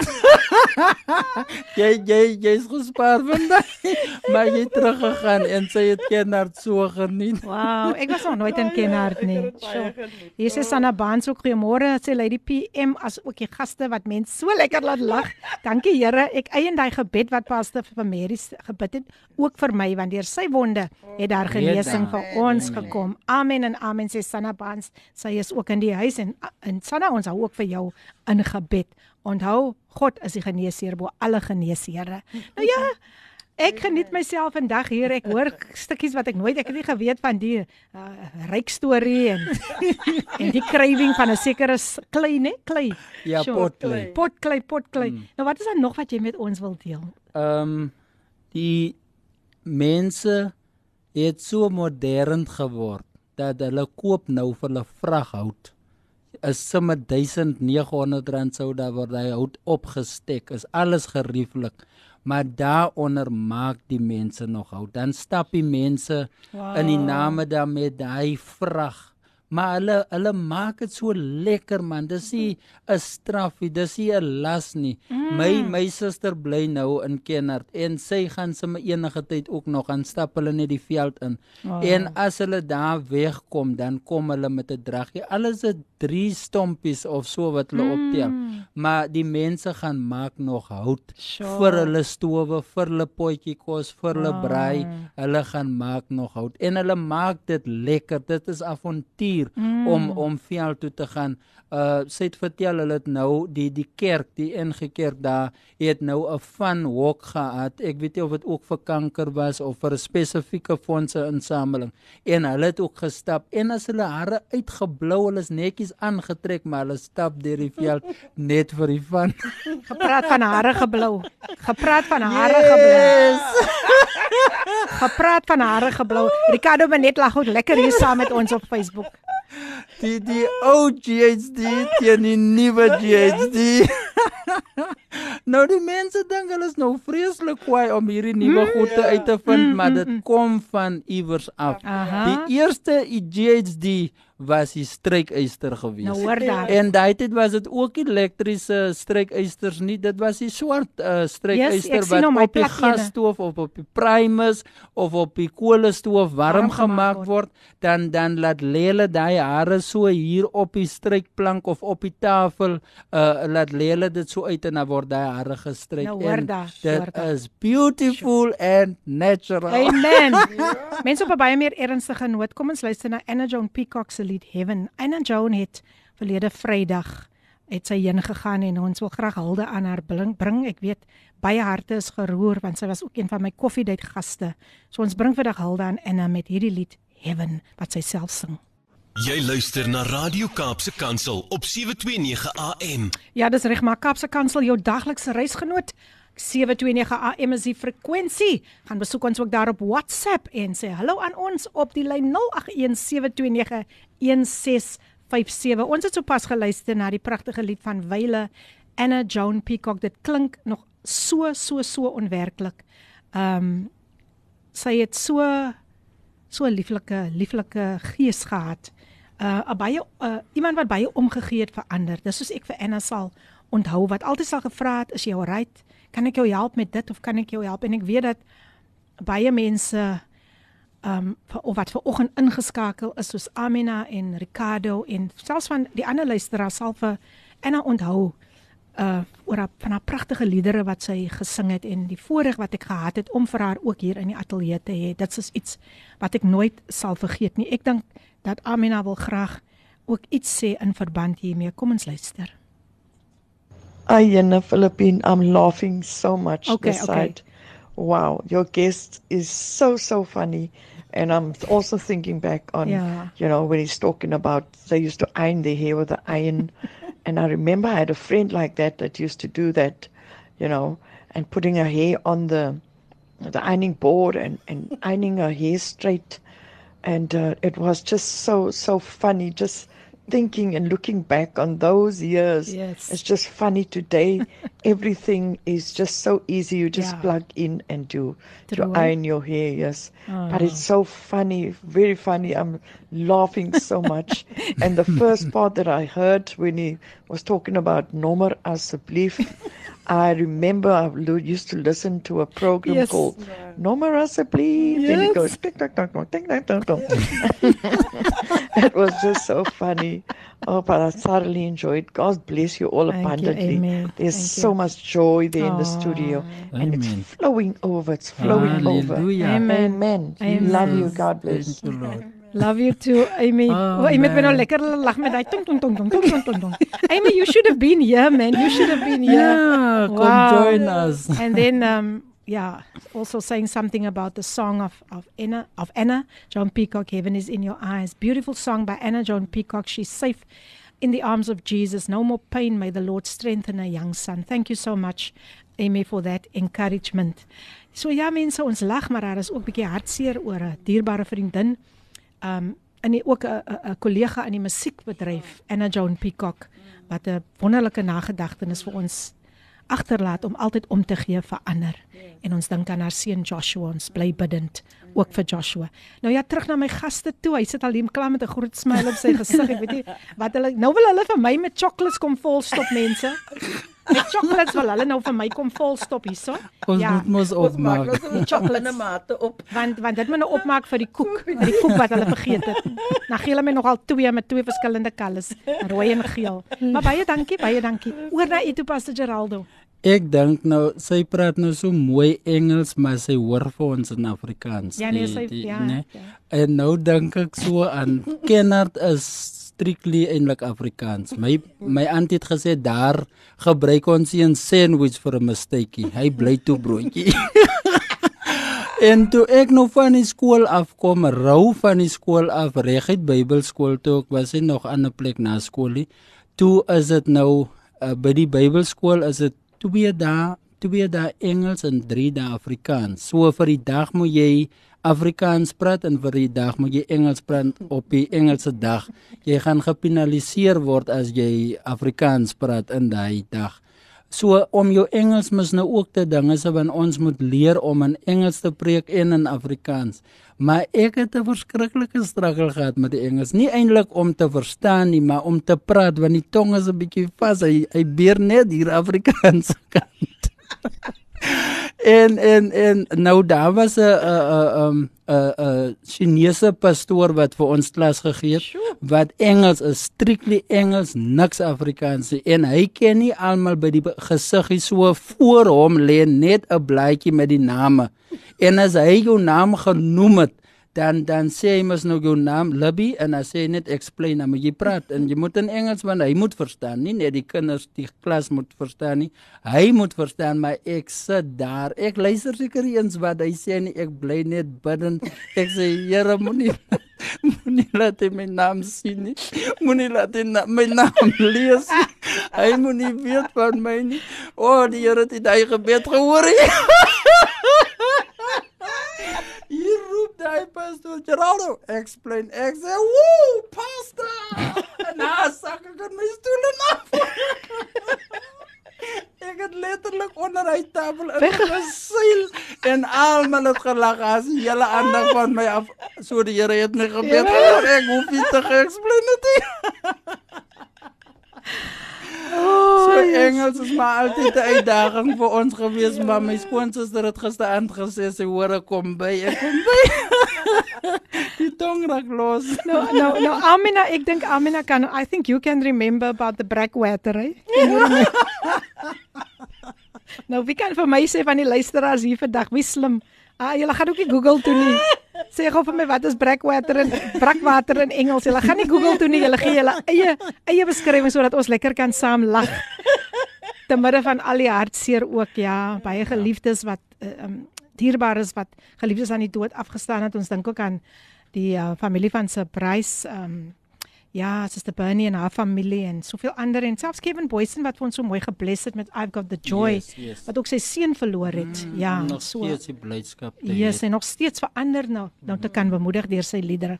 [laughs] jy jy jy's gespaar vandag. [laughs] maar jy het teruggegaan en sy het Kenhardt so geniet. Wow, ek was nog nooit in Kenhardt nie. Baie Sjoe. geniet. Hier is Sanna Baans ook goeiemôre sê Lady PM as ook die gaste wat mense so lekker laat lag. Dankie Here, ek eien daai gebed wat Pastor vir Mary gebid het ook vir my want deur sy wonde het daar genesing vir ons gekom. Amen en amen sê Sanna Baans. Sy is ook in die huis en en Sanna ons hou ook vir jou in gebed. Onthou, God is die geneesheer bo alle geneesheere. Nou ja, Ek geniet myself vandag hier. Ek hoor stukkies wat ek nooit ek het nie geweet van die uh, ryk storie en [laughs] en die craving van 'n sekere klei, né? Klei. Ja, potklei. Potklei, potklei. Mm. Nou wat is daar nog wat jy met ons wil deel? Ehm um, die mense het so modern geword dat hulle koop nou vir hulle vraghout. Is sommer 1900 rand sou daar word hy hout opgestek. Is alles gerieflik. Maar daaronder maak die mense nog hout. Dan stap die mense wow. in die name daarmee daai vrag. Maar hulle hulle maak dit so lekker man. Dis nie 'n strafie, dis nie 'n las nie. Mm. My my suster bly nou in Kenhardt en sy gaan sommer enige tyd ook nog aan stap hulle net die veld in. Oh. En as hulle daar wegkom, dan kom hulle met 'n draggie. Alles is 3 stompies of so wat hulle mm. optel. Maar die mense gaan maak nog hout Sure. vir hulle stowe, vir hulle potjie kos, vir hulle braai. Hulle gaan maak nog hout en hulle maak dit lekker. Dit is avontuur mm. om om veld toe te gaan. Uh sy het vertel hulle het nou die die kerk, die NG Kerk daar het nou 'n fun walk gehad. Ek weet nie of dit ook vir kanker was of vir 'n spesifieke fondse insameling. En hulle het ook gestap en as hulle hare uitgeblou, hulle is netjies aangetrek, maar hulle stap deur die veld [laughs] net vir die fun. Gepraat van hare geblou. Gepraat van hare yes. geblou. Gepraat van hare geblou. Ricardo Benet lag ook lekker hier saam met ons op Facebook. Die die ou GHD teen die nuwe GHD. nou die mense dink hulle is nou vreeslik kwaai om hierdie nuwe goede uit te vind, maar dit kom van iewers af. Aha. Die eerste GHD was die strykyster geweest. Nou hoor daar. En daai tyd was dit ook elektriese strykeisters nie, dit was die swart uh, Yes, strykyster hy wat op die plak ene. gasstoof of op die primus of op die koolstoof warm, Warm gemaak gemaak word, dan dan laat lê hulle daai hare so hier op die strykplank of op die tafel, uh laat lê hulle dit so uit en dan word daai hare gestryk. Nou hoor En daar, dit is beautiful and natural. Amen. [laughs] Mense op 'n baie meer ernstige noot, kom ons luister na Anna Joan Peacock se lied Heaven. Anna Joan het verlede Vrydag het sy heen gegaan en ons wil graag hulde aan haar bring. bring. Ek weet baie harte is geroer want sy was ook een van my koffiedייט gaste. So ons bring vandag hulde aan Anna met hierdie lied Heaven wat sy self sing. Jy luister na Radio Kaapse Kansel op 729 AM. Ja, dis reg, maar Kaapse Kansel jou daglikse reisgenoot. 729 AM is die frekwensie. Gaan besoek ons ook daar op WhatsApp en sê hallo aan ons op die lyn 0817291657. Ons het sopas geluister na die pragtige lied van Wyle Anna Joan Peacock. Dit klink nog so so so onwerklik. Ehm um, sy het so so 'n lieflike lieflike gees gehad. Uh 'n baie uh, iemand wat baie omgegee het vir ander. Dis soos ek vir Anna sal onthou wat altyd sal gevra het, is jy alright? Kan ek jou help met dit of kan ek jou help? En ek weet dat baie mense um of wat ver oggend ingeskakel is soos Amina en Ricardo en selfs van die ander luisteraars sal vir Anna onthou uh oor haar van haar pragtige liedere wat sy gesing het en die voorreg wat ek gehad het om vir haar ook hier in die ateljee te hê. Dit is iets wat ek nooit sal vergeet nie. Ek dink dat Amina wil graag ook iets sê in verband hiermee. Kom ons luister. Ayana Philippine, I'm laughing so much Okay, this okay. side. Wow, your guest is so so funny, and I'm also thinking back on Yeah. you know when he's talking about they used to iron their hair with the iron, [laughs] And I remember I had a friend like that that used to do that, you know, and putting her hair on the the ironing board and, and [laughs] ironing her hair straight. And uh, it was just so, so funny, just thinking and looking back on those years. Yes. It's just funny today. [laughs] Everything is just so easy. You just Yeah. plug in and do True. iron your hair, yes. But Oh. it's so funny, very funny. I'm laughing so much. [laughs] and the first part that I heard when he was talking about Nommer Asseblief, [laughs] I remember I used to listen to a program Yes. called Nommer Asseblief. And he Yes. goes, tick, tock, tock, tock, tick, tock, tock, tock. It was just so funny. Oh, but I thoroughly enjoyed. God bless you all Thank abundantly. Amen. There's Thank so you. much joy there in the Aw. studio, and Amen. it's flowing over. It's flowing over. Amen. Amen. Amen. Love you. God bless. Thank you, Lord. Love you too, Amy. Oh, oh Amy het my nou lekker lag met daai tong tong tong tong tong tong tong. Amy, you should have been here, man. You should have been here. Yeah, wow. come join us. and then um yeah, also saying something about the song of of Anna of Anna John Peacock, Heaven is in Your Eyes. Beautiful song by Anna John Peacock. She's safe in the arms of Jesus. No more pain. May the Lord strengthen her young son. Thank you so much, Amy, for that encouragement. So ja mense, ons lag, maar daar is ook 'n bietjie hartseer oor 'n dierbare vriendin Um en ook 'n 'n 'n kollega in die musiekbedryf, Anna Joan Peacock, wat 'n wonderlike nagedagtenis vir ons agterlaat om altyd om te gee vir ander. En ons dink aan haar seun Joshua, ons bly bidend ook vir Joshua. Nou ja, terug na my gaste toe. Hy sit al hier klaar met 'n groot smile op sy [laughs] gesig. Ek weet nie wat hulle nou wil hulle vir my met chocolates kom volstop mense. Met chocolates wil hulle nou vir my kom volstop hierso. Ons moet mos Ons maak opmaak. nou so chocolate mate op. Want want dit moet nou opmaak vir die koek, vir die koek wat hulle vergeet het. Dan gee hulle my nogal twee met twee verskillende kalles, rooi en geel. Maar baie dankie, baie dankie. Oor na u toe Pastor Geraldo. Ek dink nou sy praat nou so mooi Engels, maar sy hoor vir ons in Afrikaans. Ja, nee, sy- die- ja, nee. ja. En nou dink ek so aan [laughs] Kennard is strictly eintlik Afrikaans. My my auntie het gesê daar gebruik ons nie 'n sandwich vir 'n mistake. Hy bly toe broodjie. [laughs] En toe ek nou van die skool afkom, rou van die skool af, reguit Bybelskool toe, ek was nie nog aan 'n plek na skoolie. Toe is dit nou uh, by die Bybelskool is dit twee dae, twee dae Engels en drie dae Afrikaans. So vir die dag moet jy Afrikaans praat en vir die dag moet jy Engels praat op die Engelse dag. Jy gaan gepenaliseer word as jy Afrikaans praat in daai dag. So om jou Engels mis nou ook te dinge se want ons moet leer om in Engels te preek en in Afrikaans. Maar ek het 'n verskriklike struggle gehad met die Engels. Nie eintlik om te verstaan nie, maar om te praat want die tong is 'n bietjie vas. Hy hy beer net hier Afrikaans [laughs] kant. En en en nou daar was 'n 'n 'n 'n Chinese pastoor wat vir ons klas gegee het wat Engels is strictly Engels niks Afrikaans nie. en hy ken nie almal by die gesiggie so voor hom lê net 'n blaadjie met die name en as hy jou naam genoem het dan dan sê hy mos nou jou naam Libby en sê hy net explain dan moet jy praat. En jy moet in Engels want hy moet verstaan nie net die kinders die klas moet verstaan nie. Hy moet verstaan maar ek sit daar. Ek luister seker eens wat hy sê nie. Ek bly net bidden. Ek sê Here moenie [laughs] moenie laat hy my naam sien nie. Moenie laat hy na, my naam lees nie. hy moenie weet van my nie. O oh, die Here het die gebed gehoor [laughs] diapers to Geraldo. Explain X en woe, pasta! [laughs] en haar zakken kunnen mijn stoelen af. [laughs] Ik heb letterlijk onder haar tafel een ziel en allemaal het gelach als jullie aandacht van mij af. Sorry, je hebt me gebed, ik hoef niet te explainen. [laughs] So Engels is maar altyd 'n uitdaging vir ons gewees, maar my skoonsister het gisteraand gesê sy hoor ek kom by, ek kom by. Die tong [laughs] raak los. No, no, no, Amina, ek dink Amina kan I think you can remember about the breakwater, eh? Can you remember? nou, wie kan vir my sê van die luisteraars hier vandag, wie slim? Ah, julle gaan ook nie Google toe nie. Sê gou vir my wat is breakwater en brakwater in Engels? Julle gaan nie Google toe nie. Julle gee julle eie eie beskrywing sodat ons lekker kan saam lag. Te midde van al die hartseer ook, ja, baie geliefdes wat uh, um dierbares wat geliefdes aan die dood afgestaan het. Ons dink ook aan die uh, familie van Surprise um Ja, Sister Bernie en haar familie en soveel ander en selfs Kevin Boysen wat vir ons so mooi gebless het met I've got the joy Yes, yes. wat ook sy seun verloor het. Mm, ja, nog so. steeds die blydskap Ja, yes, en nog steeds verander nou nou te kan bemoedig deur sy liedere.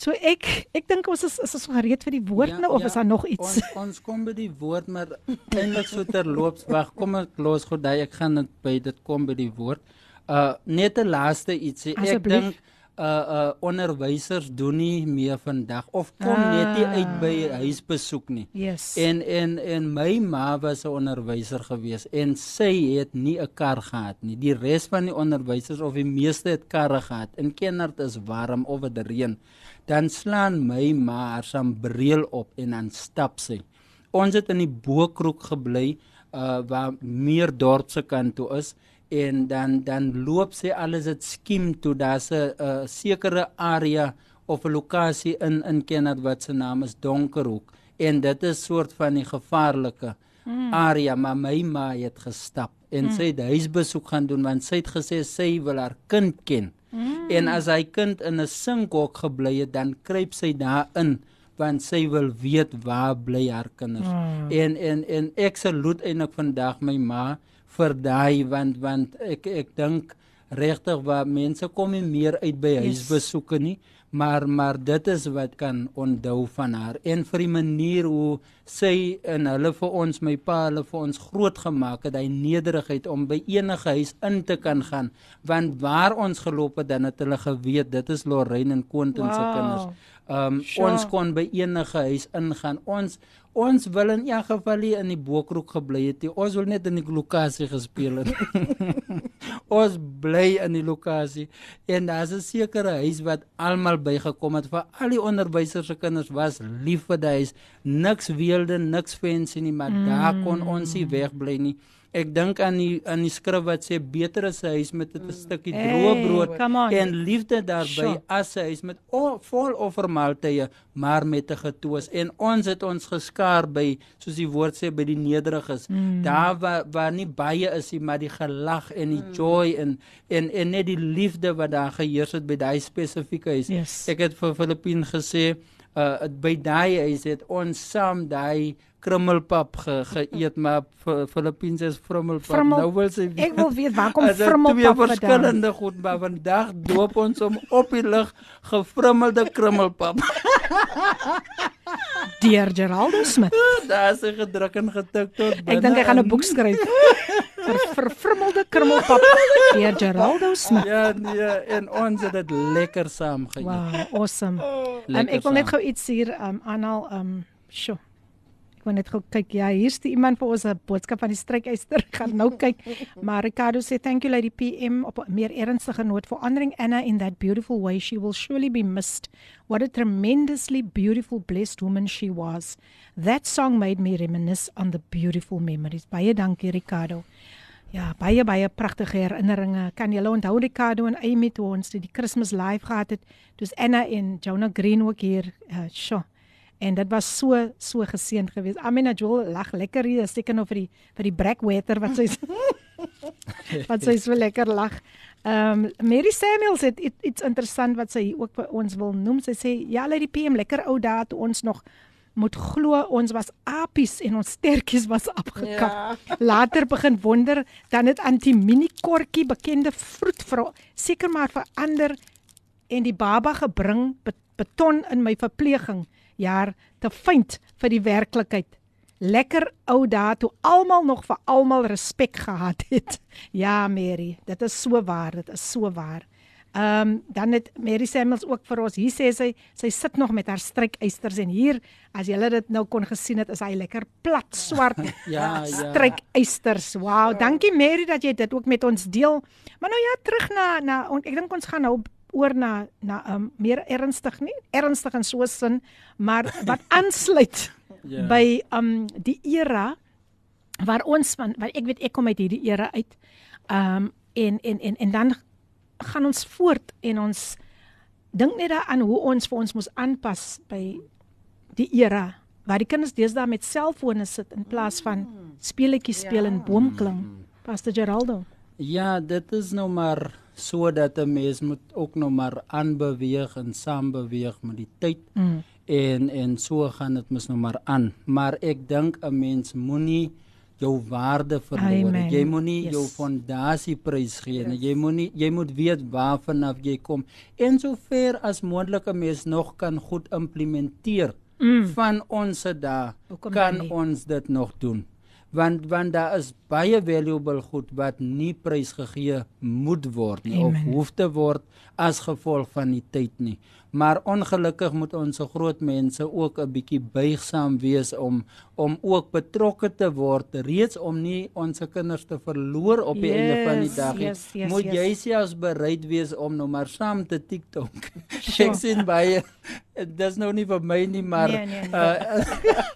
So ek ek dink ons is is ons gereed vir die woord nou of is daar nog iets? Ons, ons kom by die woord, maar eintlik so terloops wag, kom ek los gou daai ek gaan dit by dit kom by die woord. Uh net 'n laaste ietsie. Ek dink uh uh onderwysers doen nie meer vandag of kom ah. net nie uit by huisbesoek nie. Yes. En en en my ma was 'n onderwyser gewees en sy het nie 'n kar gehad nie. Die res van die onderwysers of die meeste het karre gehad. In Kennard is warm of dit reën. Dan slaan my ma haar sambreel op en dan stap sy. Ons het in die Boekroek gebly uh waar meer dorp se kant toe is en dan dan loop sy alles dit skiem toe daar's 'n uh, sekere area of 'n lokasie in in Kennard wat se naam is Donkerhoek en dit is soort van die gevaarlike mm. area maar my ma het gestap en mm. sy het huisbesoek gaan doen want sy het gesê sy wil haar kind ken mm. en as hy kind in 'n sinkhok gebly het dan kruip sy daarin want sy wil weet waar bly haar kinders mm. en en en ek saluut eintlik vandag my ma vir daai want want ek ek dink regtig waar mense kom nie meer uit by huisbesoeke nie maar maar dit is wat kan onthou van haar en vir die manier hoe sy en hulle vir ons my pa hulle vir ons groot gemaak het hy nederigheid om by enige huis in te kan gaan want waar ons geloop het dan het hulle geweet dit is Lorraine en Quentin se Wow. kinders Um Sure. ons kon by enige huis ingaan. Ons ons wil in elk geval nie in die Boekroek gebly het nie. Ons wil net in die lokasie gespeel het. [laughs] ons bly in die lokasie en daar's 'n sekere huis wat almal bygekom het vir al die onderwysers se kinders was lief vir die huis. Niks weelde, niks fancy nie, maar mm. daar kon ons nie wegbly nie. Ek dink aan die aan die skrif wat sê beter is 'n huis met 'n stukkie droë Hey, brood en liefde daarbey Sure. as 'n huis met o, vol offermaaltye, maar met 'n getoos. En ons het ons geskaar by soos die woord sê by die nederiges. Mm. Daar waar waar nie baie is nie, maar die gelag en die mm. joy en en en net die liefde wat daar geheers het by daai spesifieke huis. Yes. Ek het vir Filippien gesê uh by daai huis het ons saam daai krummelpap ge, geëet maar Fi- Filippien sê vrummelpap. Frummel- nou wil sy Ek wil weet waar kom As dit vrummelpap twee vandaan? verskillende goed, maar vandag doop ons hom op die lig gefrummelde krummelpap. [laughs] Deur Geraldo Smit. Daar is hy gedruk en getik tot binne. Ek dink ek gaan 'n boek skryf. vir vervrummelde krummelpap deur Geraldo Smit. Ja, nee, en ons het dit lekker saam geëet. Wow, awesome. Um, Lekker ek wil net gou iets hier um aanhaal um sjo. Wil net gou kyk. Ja, hier's die iemand vir ons 'n boodskap van die strykyster. [laughs] Gaan nou kyk. Maar Ricardo sê thank you Lady PM op meer ernstige noot for honoring Anna in that beautiful way. She will surely be missed. What a tremendously beautiful blessed woman she was. That song made me reminisce on the beautiful memories. Baie dankie Ricardo. Ja, baie baie pragtige herinneringe. Kan julle onthou Ricardo en Amy toe ons die Christmas live gehad het? Dis Anna en Jonah Green ook hier. Uh, sjo. En dit was so so geseënd geweest. Amina Joel lag lekker hier, seker nou vir die vir die breakwater wat sy [laughs] wat sy so lekker lag. Ehm um, Mary Samuels het iets, iets interessant wat sy ook vir ons wil noem. Sy sê ja, lei die PM lekker ou dae toe ons nog moet glo ons was apies en ons stertjies was afgekap. Ja. [laughs] Later begin wonder dan het Antimini kortjie bekende vroedvrou seker maar verander en die baba gebring bet- beton in my verpleging jaar te vind vir die werklikheid. Lekker ou dae toe almal nog vir almal respek gehad het. [laughs] Ja, Mary, dit is so waar, dit is so waar. Ehm um, dan het Mary Samuels ook vir ons hier sê sy sy sit nog met haar strykysters en hier as jy dit nou kon gesien het is hy lekker plat swart [laughs] Ja, ja. strykysters. Wow, dankie Mary dat jy dit ook met ons deel. Maar nou ja, terug na na ek dink ons gaan nou oor na na um, meer ernstig nie ernstig in so 'n sin maar wat [laughs] aansluit Ja. by um die era waar ons van wat ek weet ek kom uit hierdie era uit. Um en en en en dan gaan ons voort en ons dink net daaraan hoe ons vir ons moet aanpas by die era waar die kinders deesdae met selfone sit in plaas van speletjies speel en boomklim. Pastor Geraldo. Ja, dit is nou maar sodat 'n mens moet ook nou maar aanbeweeg en saam beweeg met die tyd. Mm. en en so gaan dit mos nou maar aan. Maar ek dink 'n mens moenie jou waarde verloor. Amen. Jy moenie yes. jou Yes. fondasie prys gee nie. Jy moenie jy moet weet waarvan af jy kom. En sover as moontlik 'n mens nog kan goed implementeer Mm. van ons se dae Hoekom kan ons dit nog doen. Want want daar is baie valuable goed wat nie prysgegee moet word nie of Amen. hoef te word as gevolg van die tyd nie. Maar ongelukkig moet ons se groot mense ook 'n bietjie buigsaam wees om om ook betrokke te word reeds om nie ons se kinders te verloor op die einde van die Yes, dag nie. yes, yes, moet yes. jy selfs bereid wees om nou maar saam te TikTok. [laughs] Sure. Ek sien baie dis nou nie vir my nie maar Nee, nee, nee. uh,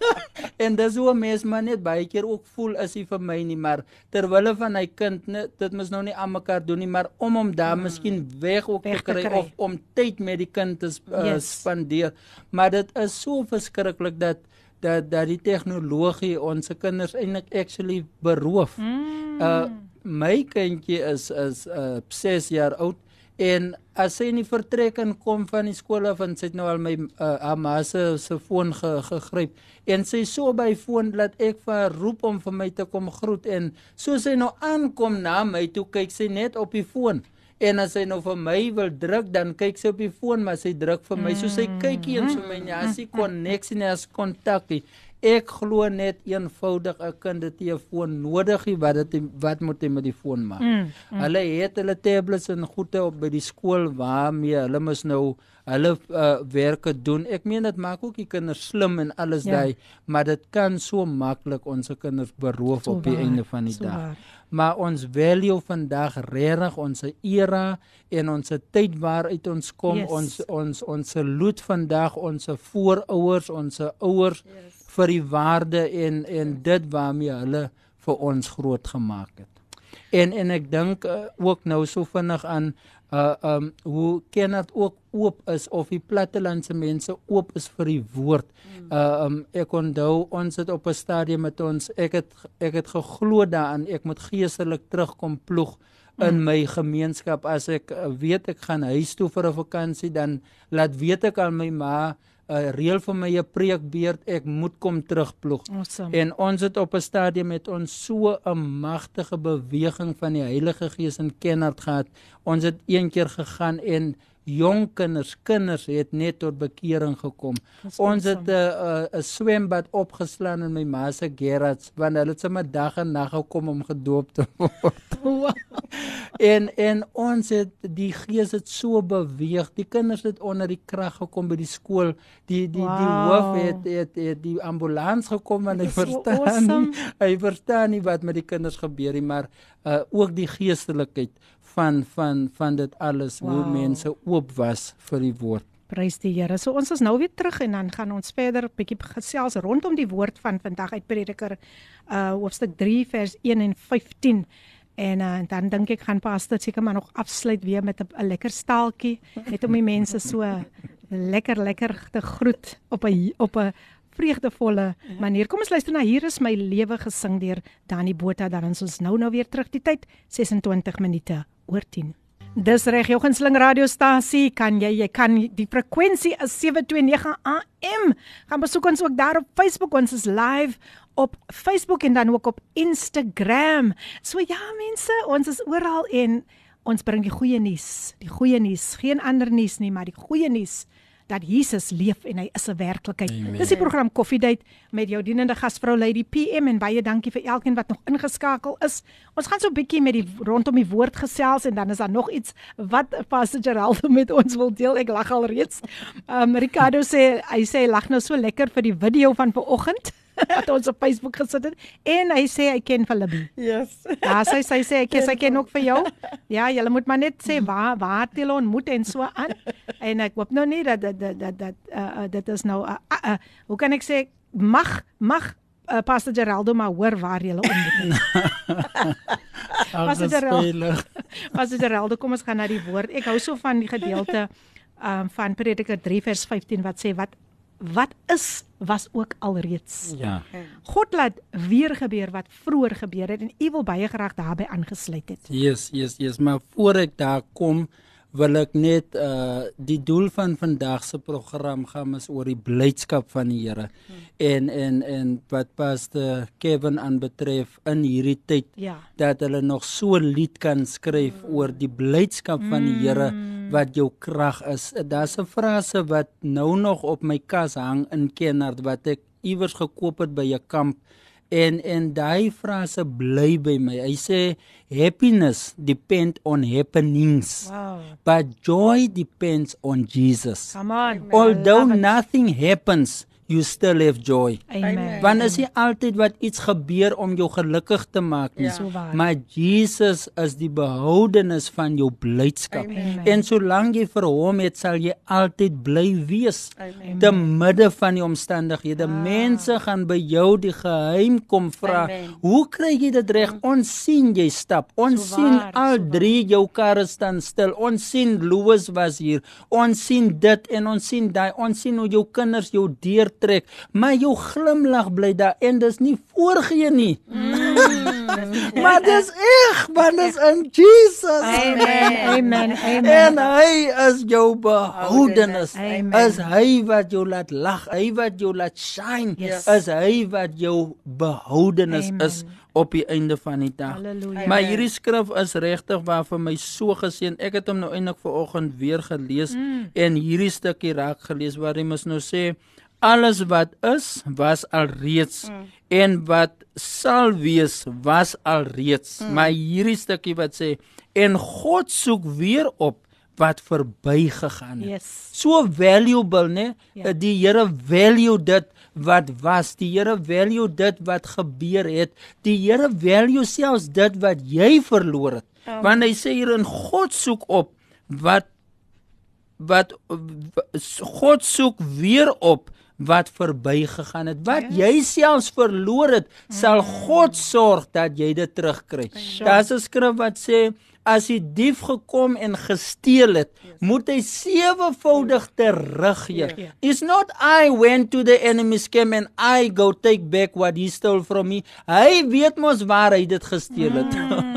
[laughs] en dis hoe 'n mens maar net baie keer ook voel is hy vir my nie maar terwille van hy kind net dit mos nou nie aan mekaar doen nie maar om hom daar mm. miskien weg ook Weg te te kry kry. of om tyd met die kind te sp uh, Yes. yes. spandeer maar dit is so verskriklik dat dat dat die tegnologie ons kinders eintlik actually beroof. Mm. Uh my kindjie is is uh 6 jaar oud en as sy nie vertrek en kom van die skool af en sy het nou al my uh, ma se se foon ge, gegryp en sy so by foon dat ek vir haar roep om vir my te kom groet en so sy nou aankom na my toe kyk sy net op die foon En as sy nou vir my wil druk, dan kyk sy op die foon, maar sy druk vir my. So sy kyk nie eens vir my nie. As sy koneksie nie as kontak nie. Ek glo net eenvoudig 'n kind het 'n foon nodig. Wat dit wat moet hy met die foon maak? Mm, mm. Hulle het hulle tablets en goede op by die skool waarmee hulle mos nou hulle uh, werke doen. Ek meen dit maak ook die kinders slim en alles Ja. daai, maar dit kan so maklik ons kinders beroof So op die waar, einde van die so dag. waar. Maar ons value vandag regtig ons era en ons tyd waaruit ons kom, Yes. ons ons ons salute vandag ons voorouers, ons ouers yes. Vir die waarde en en dit waarmee hulle vir ons groot gemaak het. En en ek dink uh, ook nou so vinnig aan uh um hoe Kenneth ook oop is of die plattelandse mense oop is vir die woord. Uh um ek onthou ons het op 'n stadium met ons ek het ek het geglo daaraan ek moet geestelik terugkom ploeg in Mm. my gemeenskap as ek weet ek gaan huis toe vir 'n vakansie dan laat weet ek aan my ma uh, reël vir my 'n preekbeurt ek moet kom terugploeg. Awesome. En ons het op 'n stadium met ons so 'n magtige beweging van die Heilige Gees in Kennard gehad. Ons het een keer gegaan en jong kinders, kinders het net tot bekering gekom. Ons het 'n awesome. 'n 'n swembad opgeslaan in my ma se garage want hulle het sommer dag en nag gekom om gedoop te word. [laughs] en en ons het die gees het so beweeg. Die kinders het onder die krag gekom by die skool. Die die wow. die Wow. hoof het, het het die ambulans gekom en hy verstaan awesome. nie. Hy verstaan nie wat met die kinders gebeur nie, maar uh ook die geestelikheid van van van dit alles wow. hoe mense oop was vir die woord. Prys die Here. So ons is nou weer terug en dan gaan ons verder 'n bietjie gesels rondom die woord van vandag uit Prediker uh hoofstuk 3 vers 1 en 15. En uh, dan dink ek gaan pastor seker maar nog afsluit weer met 'n lekker staaltjie net om die mense so lekker lekker te groet op 'n op 'n vreugdevolle manier. Kom ons luister na hier is my lewe gesing deur Danny Botha dan ons nou nou weer terug die tyd 26 minute oor 10. Dis reg, jou gunsteling radiostasie, kan jy jy kan die frekwensie is 729 AM. Gaan besoek ons ook daar op Facebook, ons is live op Facebook en dan ook op Instagram. So ja mense, ons is oral en ons bring die goeie nuus. Die goeie nuus, geen ander nuus nie, maar die goeie nuus dat Jesus leef en hy is 'n werklikheid. Amen. Dis die program Coffee Date met jou dienende gasvrou Lady PM en baie dankie vir elkeen wat nog ingeskakel is. Ons gaan so 'n bietjie met die rondom die woord gesels en dan is daar nog iets wat Pastor Geraldo met ons wil deel. Ek lag al reeds. Um Ricardo sê hy sê hy lag nou so lekker vir die video van vanoggend wat ons op Facebook gesit [laughs] [laughs] het en hy sê hy ken vir Libby. Yes. Ja, sy sy sê ek sy ken ook vir jou. Ja, jy moet maar net sê waar waar het julle ontmoet en so aan. En ek hoop nou nie dat dat dat dat, dat uh, dit is nou uh, uh, uh, hoe kan ek sê mag mag uh, Pastor Geraldo maar hoor waar julle ontmoet het. [laughs] Pastor Geraldo. Pastor Geraldo, kom ons gaan na die woord. Ek hou so van die gedeelte um, van Prediker 3 vers 15 wat sê wat wat is was ook alreeds. Ja. God laat weer gebeur wat vroeër gebeur het en u wil baie graag daarbey aangesluit het. Yes, yes, yes, maar voor ek daar kom, wil ek net uh die doel van vandag se program gaan is oor die blydskap van die Here. Hmm. En en en wat pastor Kevin aanbetref in hierdie tyd Ja. dat hulle nog so 'n lied kan skryf mm. oor die blydskap van die Here wat jou krag is. Daar's 'n frase wat nou nog op my kas hang in Kennard wat ek iewers gekoop het by 'n kamp en en daai frase bly by my. Hy sê happiness depend on happenings Wow. but joy depends on Jesus. Come on. Although nothing happens, you still have joy. Amen. Want is nie altyd wat iets gebeur om jou gelukkig te maak nie. Ja. So waar. Maar Jesus is die behoudenis van jou blydskap. Amen. En solank jy vir hom het, sal jy altyd bly wees. Amen. Te midde van die omstandighede. Ah. Mense gaan by jou die geheim kom vra. Hoe kry jy dit reg? Ons sien jy stap. Ons So sien waar, al so waar. drie jou karre staan stil. Ons sien Louis was hier. Ons sien dit en ons sien daai. Ons sien hoe jou kinders jou deurtrek, maar jou glimlag bly daar en dis nie voorgee nie. Mm. [laughs] maar dis eg, want dis in Jesus. Amen. Amen. Amen. En hy is jou behoudenis. Amen. Is hy wat jou laat lag, hy wat jou laat shine. Yes. Is hy wat jou behoudenis Amen. is op die einde van die dag. Halleluja. Maar hierdie skrif is regtig waar vir my so geseën. Ek het hom nou eintlik vanoggend weer gelees mm. en hierdie stukkie raak gelees waar hy mos nou sê alles wat is was alreeds mm. en wat sal wees was alreeds. Mm. Maar hierdie stukkie wat sê en God soek weer op wat verbygegaan het. Yes. So valuable, né? Ja. Die Here value dit wat was. Die Here value dit wat gebeur het. Die Here value selfs dit wat jy verloor het. Amen. Want hy sê hier in God soek op wat wat God soek weer op wat verbygegaan het. Wat yes. jy selfs verloor het, sal God sorg dat jy dit terugkry. Daar's 'n skrif wat sê as die dief gekom en gesteel het, yes. moet hy sewevoudig teruggee. Ja. It's not I went to the enemy's camp and I go take back what he stole from me. Hy weet mos waar hy dit gesteel het.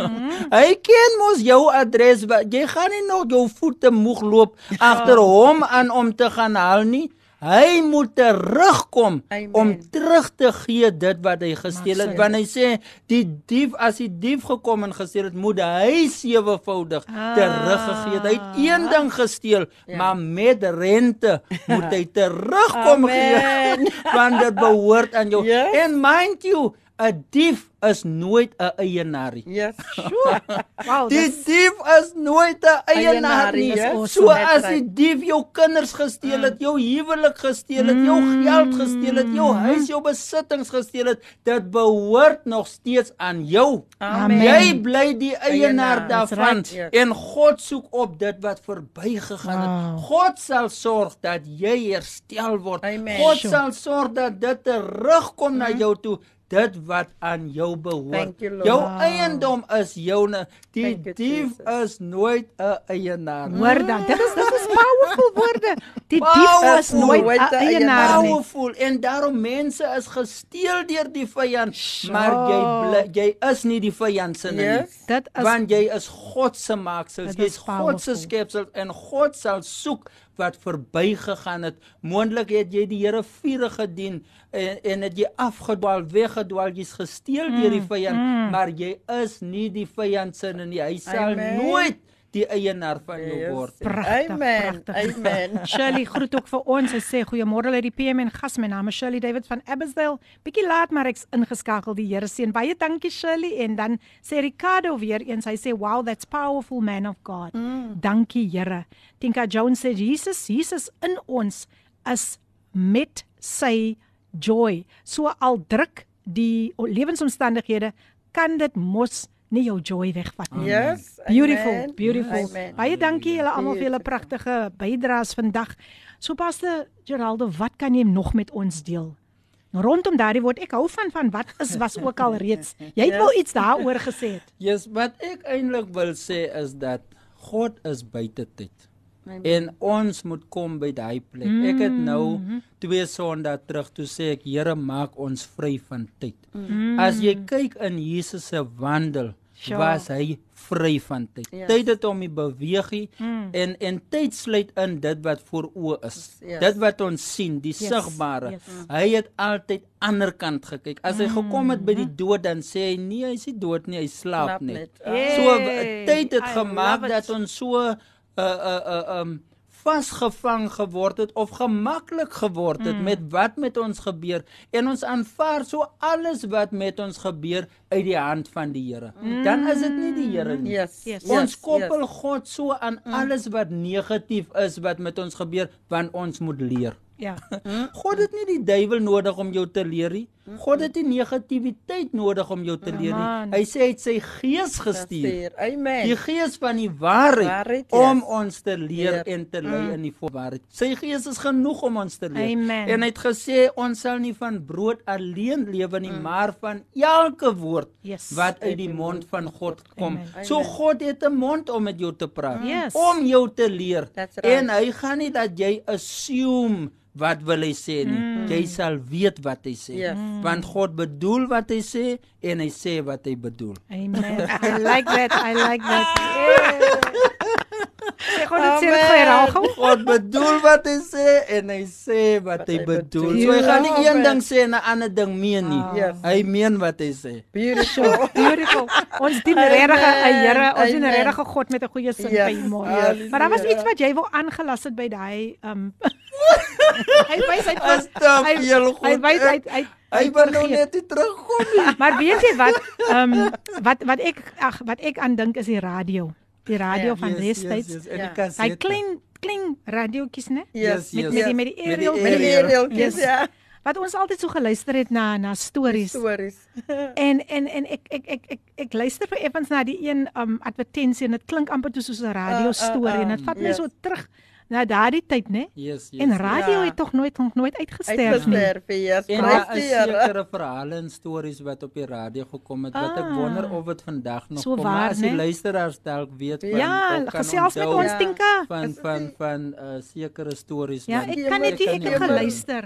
[laughs] hy ken mos jou adres. Jy gaan nie nog jou voete moeg loop agter hom aan om te gaan haal nie. Hy moet terugkom Amen. om terug te gee dit wat hy gesteel het. Want hy sê die dief as die dief gekom en gesteel het, moet hy sewevoudig Ah. teruggegee het. Hy het een ding gesteel, ja. maar met rente moet hy [laughs] terugkom gee [laughs] want dit behoort aan jou. Yes. En mind you, 'n dief is nooit 'n eienaar nie. Yes. [laughs] Wow, Die dis dief is nooit 'n eienaar nie. awesome. So as die dief jou kinders gesteel het, jou huwelik gesteel het, jou geld gesteel het, jou huis, jou besittings gesteel het, dit behoort nog steeds aan jou. Amen. Jy bly die eienaar Eienaar, daarvan right, yes. en God soek op dit wat verbygegaan Wow. het. God sal sorg dat jy herstel word. Amen. God Sure. sal sorg dat dit terugkom na jou toe. Dit wat aan jou behoort. You, Lord. jou eiendom is joune. Die you, dief Jesus. is nooit 'n eienaar. nie. hoor dan. Dit is dit is powerful woorde. Die dief Powerful. is nooit 'n eienaar nie. Powerful en daarom mense is gesteel deur die vyand, maar jy bly, jy is nie die vyand se nie. Yes. Dit is Want jy is God se maaksel. Jy's God se skepsel en God sal soek wat verbygegaan het. Moontlik het jy die Here vurig gedien en en het jy afgedwaal, weggedwaal, jy's gesteel deur die vyand, maar jy is nie die vyand se nie. Hy sal Amen. nooit die eienaar van jou Yes. word. Pragtig, Amen. pragtig. Amen. [laughs] Shirley groet ook vir ons. Sy sê goeiemôre uit die PM en gas. My naam is Shirley David van Abbotsdale. Bietjie laat maar ek's ingeskakel. Die Here seën. Baie dankie Shirley en dan sê Ricardo weer eens. Hy sê wow, that's powerful man of God. Mm. Dankie Here. Tinka Jones sê Jesus, Jesus in ons is met sy joy. So al druk die lewensomstandighede kan dit mos nie jou joy wegvat nie. Yes. Beautiful, Amen. beautiful. Amen. Baie dankie julle almal vir julle pragtige bydraes vandag. So Pastor Geraldo, wat kan jy nog met ons deel? Rondom daardie woord, ek hou van van wat is was ook al reeds. Jy het wel iets daaroor gesê. het. Yes, wat ek eintlik wil sê is dat God is buite tyd. En ons moet kom by daai plek. Mm. Ek het nou twee Sondae terug toe sê ek Here maak ons vry van tyd. Mm. As jy kyk in Jesus se wandel, Sure. was hy vry van tyd. Yes. Tyd het hom beweeg Mm. en en tyd sluit in dit wat voor oë is. Yes. Dit wat ons sien, die Yes, sigbare. yes. Hy het altyd ander kant gekyk. As hy gekom het by die dood dan sê hy nee, hy is nie dood nie, hy slaap net. net. So tyd het I gemaak dat ons so uh uh uh um vasgevang geword het of gemaklik geword het mm. met wat met ons gebeur en ons aanvaar so alles wat met ons gebeur uit die hand van die Here. Mm. Dan is dit nie die Here nie. Yes. Yes. Ons koppel yes. God so aan mm. alles wat negatief is wat met ons gebeur want ons moet leer. Ja. [laughs] God het nie die duiwel nodig om jou te leer nie. God het nie negativiteit nodig om jou te leer Man. nie. Hy sê hy het sy gees gestuur. Amen. Die gees van die waarheid, Waarheid, om yes. ons te leer Leer. en te lei in die waarheid. Sy gees is genoeg om ons te leer. Amen. En hy het gesê ons sal nie van brood alleen lewe nie, maar van elke woord Yes. wat uit die mond van God kom. Amen. So God het 'n mond om met jou te praat, Yes. om jou te leer. Right. En hy gaan nie dat jy assume wat wil hy sê nie. Mm. Jy sal weet wat hy sê. Yes. Want God bedoel wat hy sê en hy sê wat hy bedoel. Amen. I like that. I like that. [laughs] Yeah. Sê gou dit sê dit herhaal gou. God bedoel wat hy sê en hy sê wat hy bedoel. So hy gaan nie een ding sê en 'n ander ding meen nie. Yes. Hy meen wat hy sê. Beautiful. [laughs] Beautiful. Ons dien regtig 'n Here, ons dien 'n regtig God met 'n goeie sin Yes. by môre. Yes. Maar daar was iets wat jy wou aangelas het by daai um [laughs] Hy wys hy As te hy-. Hy wys hy hy Hy wil nou net nie terugkom nie. Maar weet jy wat? Ehm um, wat wat ek ag wat ek aan dink is die radio. Die radio Ja, van destyds. Yes, yes, Ja. Hy klein klein radiootjies, né? Yes. Yes, Met yes. met die met die aerial Met die Aerial. aerialtjies, Yes. ja. wat ons altyd so geluister het na na stories. Stories. [laughs] En en en ek ek ek ek ek luister vir effens na die een um advertensie en dit klink amper toe soos 'n radio uh, storie en dit vat my yes. so terug na daardie tyd, né? Yes, yes. En radio Ja. het tog nooit nog nooit uitgesterf nie. Uitgesterf, yes. En daar is sekere verhale en stories wat op die radio gekom het wat ek Ah. wonder of dit vandag nog So kom. waar, as die luisteraars dalk weet van Ja, gesels met ons Ja. Tinka. van Is van dit- van uh, sekere stories Ja, ek kan net nie ek het geluister.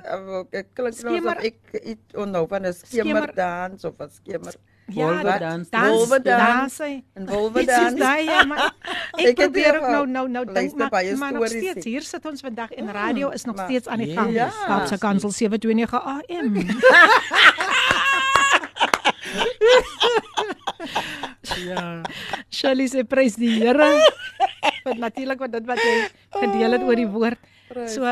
Ek klink nou Skemer- of ek iets onthou van 'n skemerdans of 'n skemer. Ja, Wolwe wat- dans, dans, wolwe dans. En wolwe dans. daai ja, maar ek, Ek het probeer ook nou nou nou dink maar, maar nog steeds hier sit ons vandag en radio is nog maar- steeds aan die gang. Yes, Kaapse yes, Kansel 729 AM. [laughs] Ja. Shirley sê prys die Here. Want natuurlik wat dit wat jy gedeel het oor die woord. So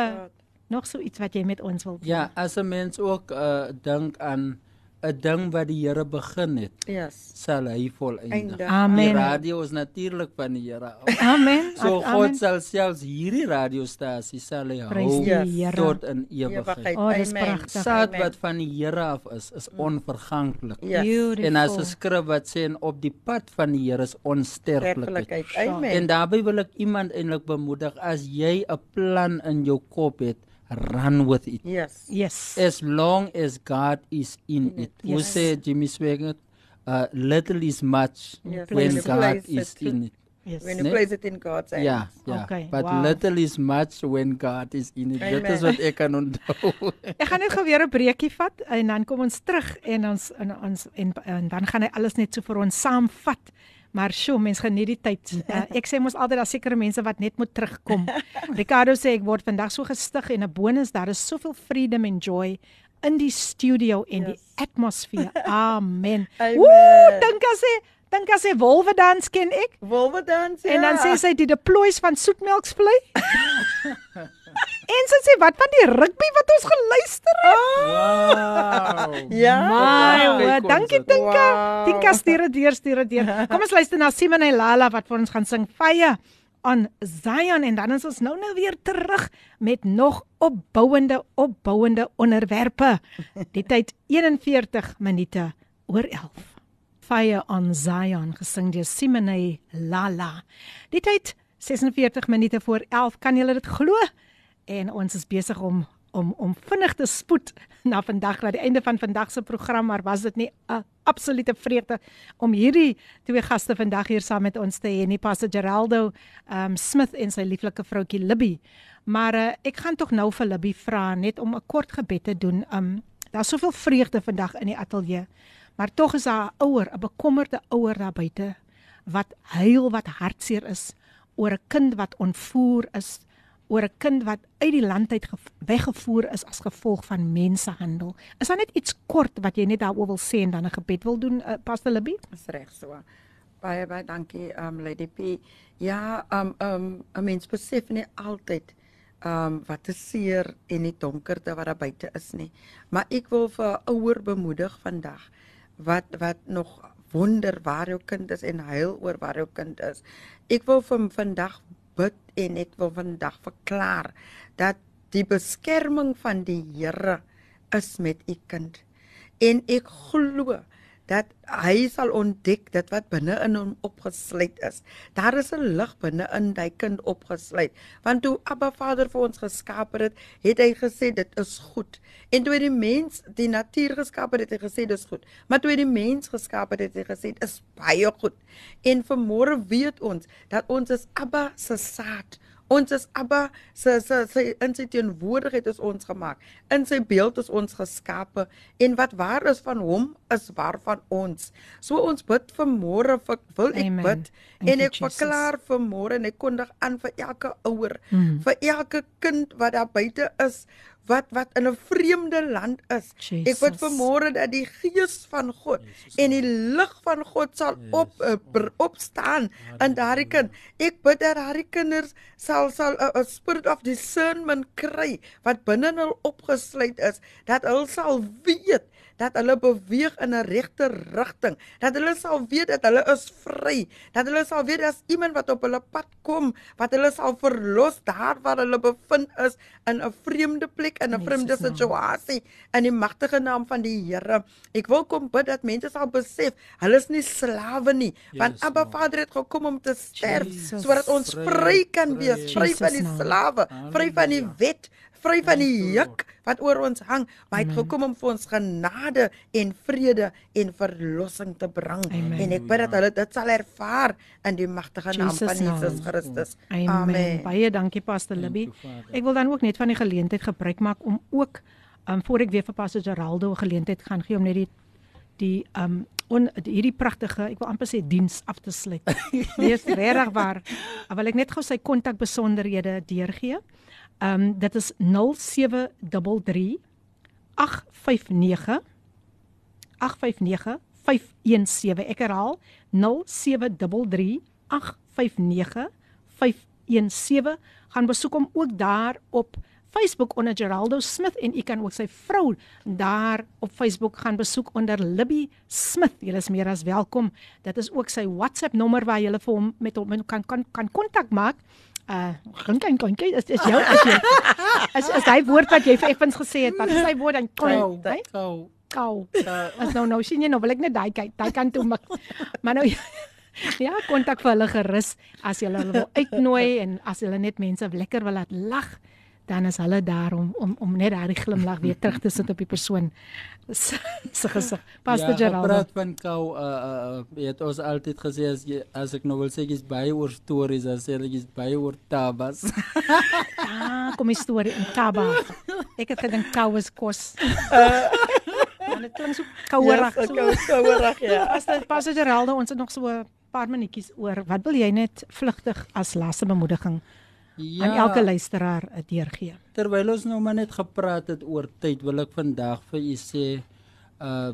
nog so iets wat jy met ons wil. Ja, as 'n mens ook uh, dink aan 'n ding wat die Here begin het, Yes. sal hy volëindig. Eindig. Die Amen. radio is natuurlik van die Here. Amen. So Amen. God sal selfs hierdie radiostasie sal hy hou Yes. Tot in ewigheid. Ewigheid. Oh, dis Amen. pragtig. Saad Amen. wat van die Here af is, is onverganklik. Yes. Beautiful. En as 'n skrif wat sê en op die pad van die Here is onsterflikheid. Sterflikheid. Amen. En daarbey wil ek iemand eintlik bemoedig as jy 'n plan in jou kop het, run with it. Yes. Yes. As long as God is in it. Hoe Yes. sê Jimmy Swaggart, uh, little is much Yes. when you God place is it- in it. Yes. When you Nee? place it in God's hands. Ja, ja. Okay, But wow. little is much when God is in it. Dit is Amen. wat ek kan onthou. [laughs] Ek gaan net gou weer 'n breekie vat en dan kom ons terug en ons en ons en, en dan gaan hy alles net so vir ons saamvat. Maar sjoe, mens geniet die tyd. Uh, [laughs] ek sê mos altyd daar sekere mense wat net moet terugkom. [laughs] Ricardo sê ek word vandag so gestig en 'n bonus daar is soveel freedom and joy in die studio en yes. die atmosfeer. Amen. [laughs] Amen. Ooh, dink as sê dink as sê wolwe dans ken ek. Wolwe dans. Ja. En dan sê sy die deploys van soetmelksvlei. [laughs] en sy sê wat van die rugby wat ons geluister het? Wow. [laughs] Ja. My, wow, ons dankie. Tinka. Wow. Tinka stuur dit deur, stuur dit deur. Kom ons luister na Simon en Lala wat vir ons gaan sing Fire on Zion en dan is ons nou nou weer terug met nog opbouende opbouende onderwerpe. Die tyd [laughs] 41 minute oor 11. Fire on Zion gesing deur Simone Lala. Die tyd 46 minute voor 11. Kan julle dit glo? En ons is besig om om om vinnig te spoed na vandag na die einde van vandag se program, maar was dit nie 'n absolute vreugde om hierdie twee gaste vandag hier saam met ons te hê, nie Pastor Geraldo um Smith en sy lieflike vroutjie Libby. Maar uh, ek gaan tog nou vir Libby vra net om 'n kort gebed te doen. Um daar's soveel vreugde vandag in die ateljee. Maar tog is daar 'n ouer, 'n bekommerde ouer daar buite wat huil, wat hartseer is oor 'n kind wat ontvoer is, oor 'n kind wat uit die land uit weggevoer is as gevolg van mensenhandel. Is daar net iets kort wat jy net daaroor wil sê en dan 'n gebed wil doen, uh, Pastor Libby? Dis reg so. Baie baie dankie um Lady P. Ja, um um 'n mens besef nie altyd um wat te seer en die donkerte wat daar buite is nie. Maar ek wil vir ouer bemoedig vandag wat wat nog wonder waar jou kind is en huil oor waar jou kind is. Ek wil vir vandag bid en ek wil vandag verklaar dat die beskerming van die Here is met u kind. En ek glo dat hy sal ontdek dit wat binne in hom opgesluit is. Daar is 'n lig binne in hy kind opgesluit. Want toe Abba Vader vir ons geskaap het, het hy gesê dit is goed. En toe die mens die natuur geskaap het, het hy gesê dit is goed. Maar toe die mens geskaap het, het hy gesê dit is baie goed. En vanmôre weet ons dat ons is Abba se saad. Ons is Abba se se se in sy teenwoordigheid is ons gemaak. In sy beeld is ons geskape en wat waar is van hom is waar van ons. So ons bid vir môre vir wil ek Amen. bid Thank en ek verklaar vir môre en ek kondig aan vir elke ouer, mm. vir elke kind wat daar buite is wat wat in 'n vreemde land is. Jesus. Ek bid vanmôre dat die gees van God Jesus. en die lig van God sal yes. op uh, opstaan in daardie kind. Ek bid dat daardie kinders sal sal 'n uh, spirit of discernment kry wat binne hulle opgesluit is, dat hulle sal weet dat hulle beweeg in 'n regte rigting, dat hulle sal weet dat hulle is vry, dat hulle sal weet as iemand wat op hulle pad kom, wat hulle sal verlos daar waar hulle bevind is in 'n vreemde plek, in 'n vreemde situasie in die magtige naam van die Here. Ek wil kom bid dat mense sal besef, hulle is nie slawe nie, yes, want Abba Vader het gekom om te sterf sodat ons vry kan wees, vry van die slawe, vry van die wet, vry van die juk wat oor ons hang, maar hy het gekom om vir ons genade en vrede en verlossing te bring. Amen. En ek bid dat hulle dit sal ervaar in die magtige naam van Jesus Christus. Amen. Amen. Baie dankie Pastor Libby. Ek wil dan ook net van die geleentheid gebruik maak om ook um voor ek weer vir Pastor Geraldo 'n geleentheid gaan gee om net die die um on hierdie pragtige, ek wil amper sê diens af te sluit. [laughs] Dis regtig waar. Wil ek net gou sy kontakbesonderhede deurgee. Ehm um, dit is 0733 859 859 517. Ek herhaal 0733 859 517. Gaan besoek hom ook daar op Facebook onder Geraldo Smith en u kan ook sy vrou daar op Facebook gaan besoek onder Libby Smith. Julle is meer as welkom. Dit is ook sy WhatsApp nommer waar jy vir hom met hom kan kan kan kontak maak uh gaan kan kan is is jou as jy is is hy woord wat jy vir effens gesê het? Wat is hy woord dan? Kou kou kou. As nou nou sien jy nou wil ek net daai kyk daai kan toe mik maar nou ja kontak vir hulle gerus as jy hulle wil uitnooi en as hulle net mense lekker wil laat lag dan is hulle daar om om om net daai glimlag weer terug te sit op die persoon se gesig. Pastor ja, Gerald. Ja, praat van kou uh uh het ons altyd gesê as jy as ek nou wil sê jy's baie oor stories as jy jy's baie oor tabas. [laughs] ah, kom 'n storie in taba. Ek het gedink kou is kos. Uh [laughs] En dit klink so kouerig. Ja, so kouerig ja. As [laughs] dit Pastor Gerald ons het nog so 'n paar minuutjies oor. Wat wil jy net vlugtig as laaste bemoediging ja, aan elke luisteraar deurgee. Terwyl ons nou maar net gepraat het oor tyd, wil ek vandag vir u sê uh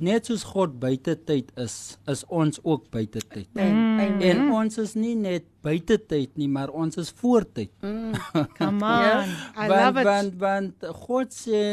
net soos God buite tyd is, is ons ook buite tyd. Mm. En ons is nie net buite tyd nie, maar ons is voor tyd. Mm. [laughs] Come on. yeah. I want, love it. Want want God sê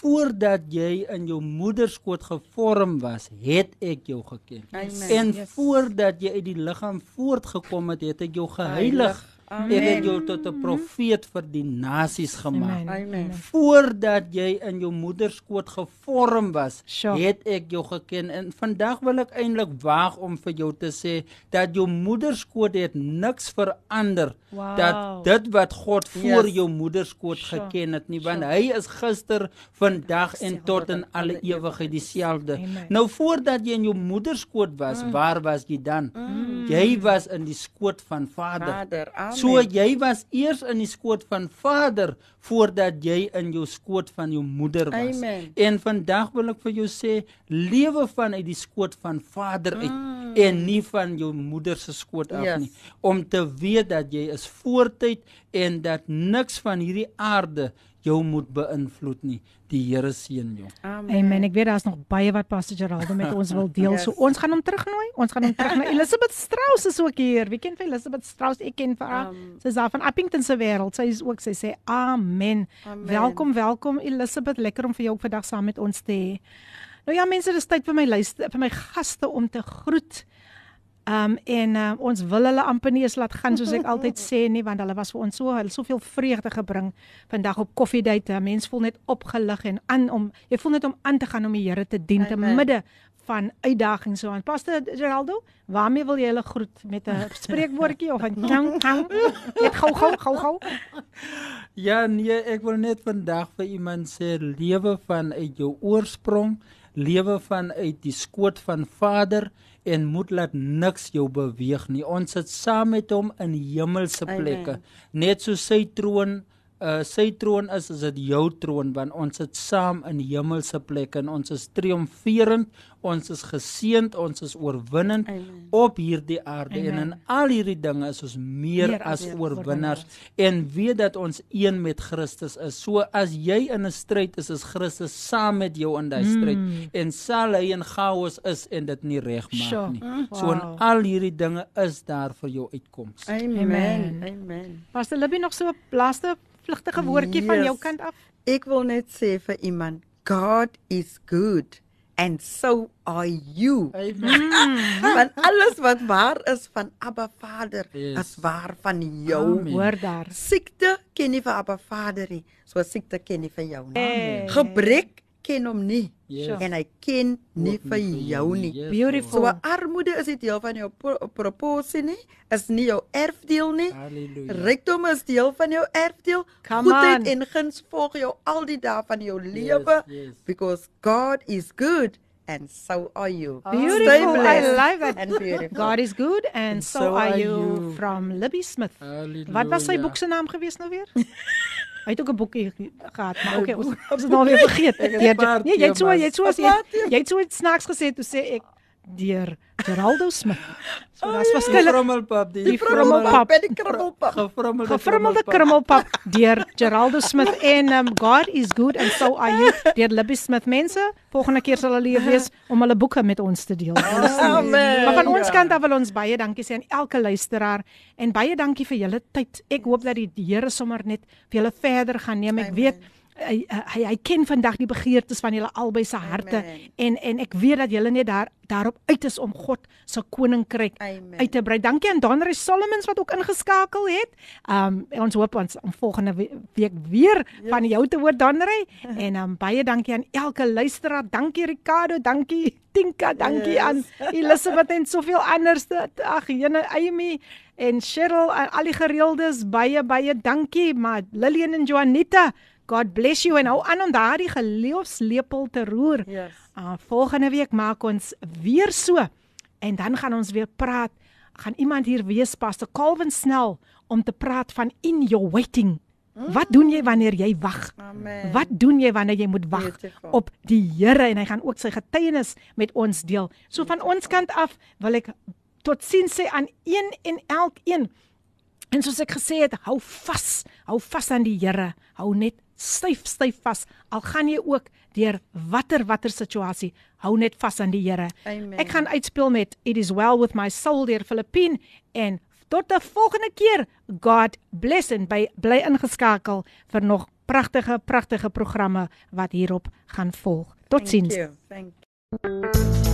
voordat jy in jou moeder skoot gevorm was, het ek jou geken. Amen. En yes. voordat jy uit die liggaam voortgekom het, het ek jou geheilig. Heilig. Amen. Ek het jou tot 'n profeet vir die nasies gemaak. Amen. Voordat jy in jou moeder skoot gevorm was, sure. het ek jou geken. En vandag wil ek eintlik waag om vir jou te sê dat jou moeder skoot het niks verander. Wow. Dat dit wat God voor yes. jou moeder skoot sure. geken het nie, want sure. hy is gister, vandag en tot in alle ewigheid dieselfde. Nou voordat jy in jou moeder skoot was, mm. waar was jy dan? Mm. Jy was in die skoot van Vader. Vader. Amen. So jy was eers in die skoot van Vader voordat jy in jou skoot van jou moeder was. Amen. En vandag wil ek vir jou sê lewe vanuit die skoot van Vader uit Mm. en nie van jou moeder se skoot af Yes. nie om te weet dat jy is voortyd en dat niks van hierdie aarde jou moet beïnvloed nie. Die Here seën jou. Amen. Ek weet daar's nog baie wat Pastor Geraldo met ons wil deel. So Yes. ons gaan hom terugnooi. Ons gaan hom terugnooi. [laughs] Elizabeth Strauss is ook hier. Wie ken vir Elizabeth Strauss? Ek ken vir haar. Um, Sy is daar van Appington se wêreld. Sy is ook sy sê amen. Amen. Welkom, welkom Elizabeth. Lekker om vir jou ook vandag saam met ons te hê. Nou ja, mense, dis tyd vir my luister vir my gaste om te groet. Um en uh, ons wil hulle amper nie eens laat gaan soos ek altyd sê nie want hulle was vir ons so hulle soveel vreugde gebring vandag op koffiedייט. Mense voel net opgelig en aan om jy voel net om aan te gaan om die Here te dien te Amen. midde van uitdagings so aan. Pastor Geraldo, waarmee wil jy hulle groet met 'n spreekwoordjie of 'n tang tang? Net gou gou gou gou. [laughs] Ja, nee, ek wil net vandag vir iemand sê lewe vanuit jou oorsprong, lewe vanuit die skoot van Vader en moet laat niks jou beweeg nie. Ons sit saam met hom in hemelse plekke. Net so sy troon uh sy troon is is dit jou troon want ons sit saam in hemelse plekke en ons is triomferend, ons is geseënd, ons is oorwinnend Amen. op hierdie aarde Amen. en in al hierdie dinge is ons meer, Meer as as oorwinnaars en weet dat ons een met Christus is. So as jy in 'n stryd is, is Christus saam met jou in daai stryd Mm. en sal hy in chaos is en dit nie regmaak Sure. nie. Mm. So in Wow. al hierdie dinge is daar vir jou uitkoms. Amen. Amen. Amen. Pastor Libby nog so 'n laaste vlugtige woordjie van jou Yes. kant af? Ek wil net sê vir iemand, God is good and so are you. Amen. Want alles wat waar is van Abba Vader, Yes. is waar van jou. Amen. Hoor daar. Siekte ken nie vir Abba Vader nie, so siekte ken nie vir jou nie. Hey. Gebrek ken hom nie Yes. en hy ken nie vir jou nie. Yes, Beautiful. So armoede is nie deel van jou pro- proporsie nie, is nie jou erfdeel nie. Halleluja. Rykdom is deel van jou erfdeel. Come Goedheid on. en guns volg jou al die dae van jou lewe yes. because God is good and so are you. Beautiful. Stay I love that. and beautiful. God is good and so, are you, you. from Libby Smith. Halleluja. Wat was sy boek se naam gewees nou weer? [laughs] Hy het ook 'n boekie ge- gehad, maar okay, ons ons het nou weer vergeet. [laughs] Deur- Nee, jy het so, jy het so, jy het- so iets snaaks gesê toe sê ek deur Geraldo Smith. [laughs] So daar's verskille. Frommelpap, die, Die frommelpap. en die krummelpap. Gefrommelde Gefrummelde krummelpap deur Geraldo Smith en um, God is good and so are you deur Libby Smith. Mense, volgende keer sal hulle hier wees om hulle boeke met ons te deel. [laughs] Amen. Maar van ons kant af wil ons baie dankie sê aan elke luisteraar en baie dankie vir julle tyd. Ek hoop dat die Here sommer net vir julle verder gaan neem. Ek Amen. weet hy hy hy ken vandag die begeertes van julle albei se harte Amen. en en ek weet dat julle net daar daarop uit is om God se koninkryk Amen. uit te brei. Dankie aan Donry Solomons wat ook ingeskakel het. Um ons hoop ons om volgende we- week weer van jou te hoor Donry [laughs] en um baie dankie aan elke luisteraar. Dankie Ricardo, dankie Tinka, dankie Yes. [laughs] aan Elisabeth en soveel anders. Ag, jene Amy en Cheryl en al die gereeldes baie baie dankie. Maar Lillian en Juanita, God bless you en hou aan om daardie geloofslepel te roer. Yes. Uh, volgende week maak ons weer so en dan gaan ons weer praat. Gaan iemand hier wees Pastor Calvin Snell om te praat van in your waiting. Wat doen jy wanneer jy wag? Amen. Wat doen jy wanneer jy moet wag op die Here en hy gaan ook sy getuienis met ons deel. So van ons kant af wil ek totsiens sê aan een en elkeen. En soos ek gesê het, hou vas, hou vas aan die Here. Hou net styf styf vas. Al gaan jy ook deur watter watter situasie, hou net vas aan die Here. Ek gaan uitspeel met It is well with my soul deur Filippine en tot 'n volgende keer. God bless en by bly ingeskakel vir nog pragtige pragtige programme wat hierop gaan volg. Totsiens. Thank you. Thank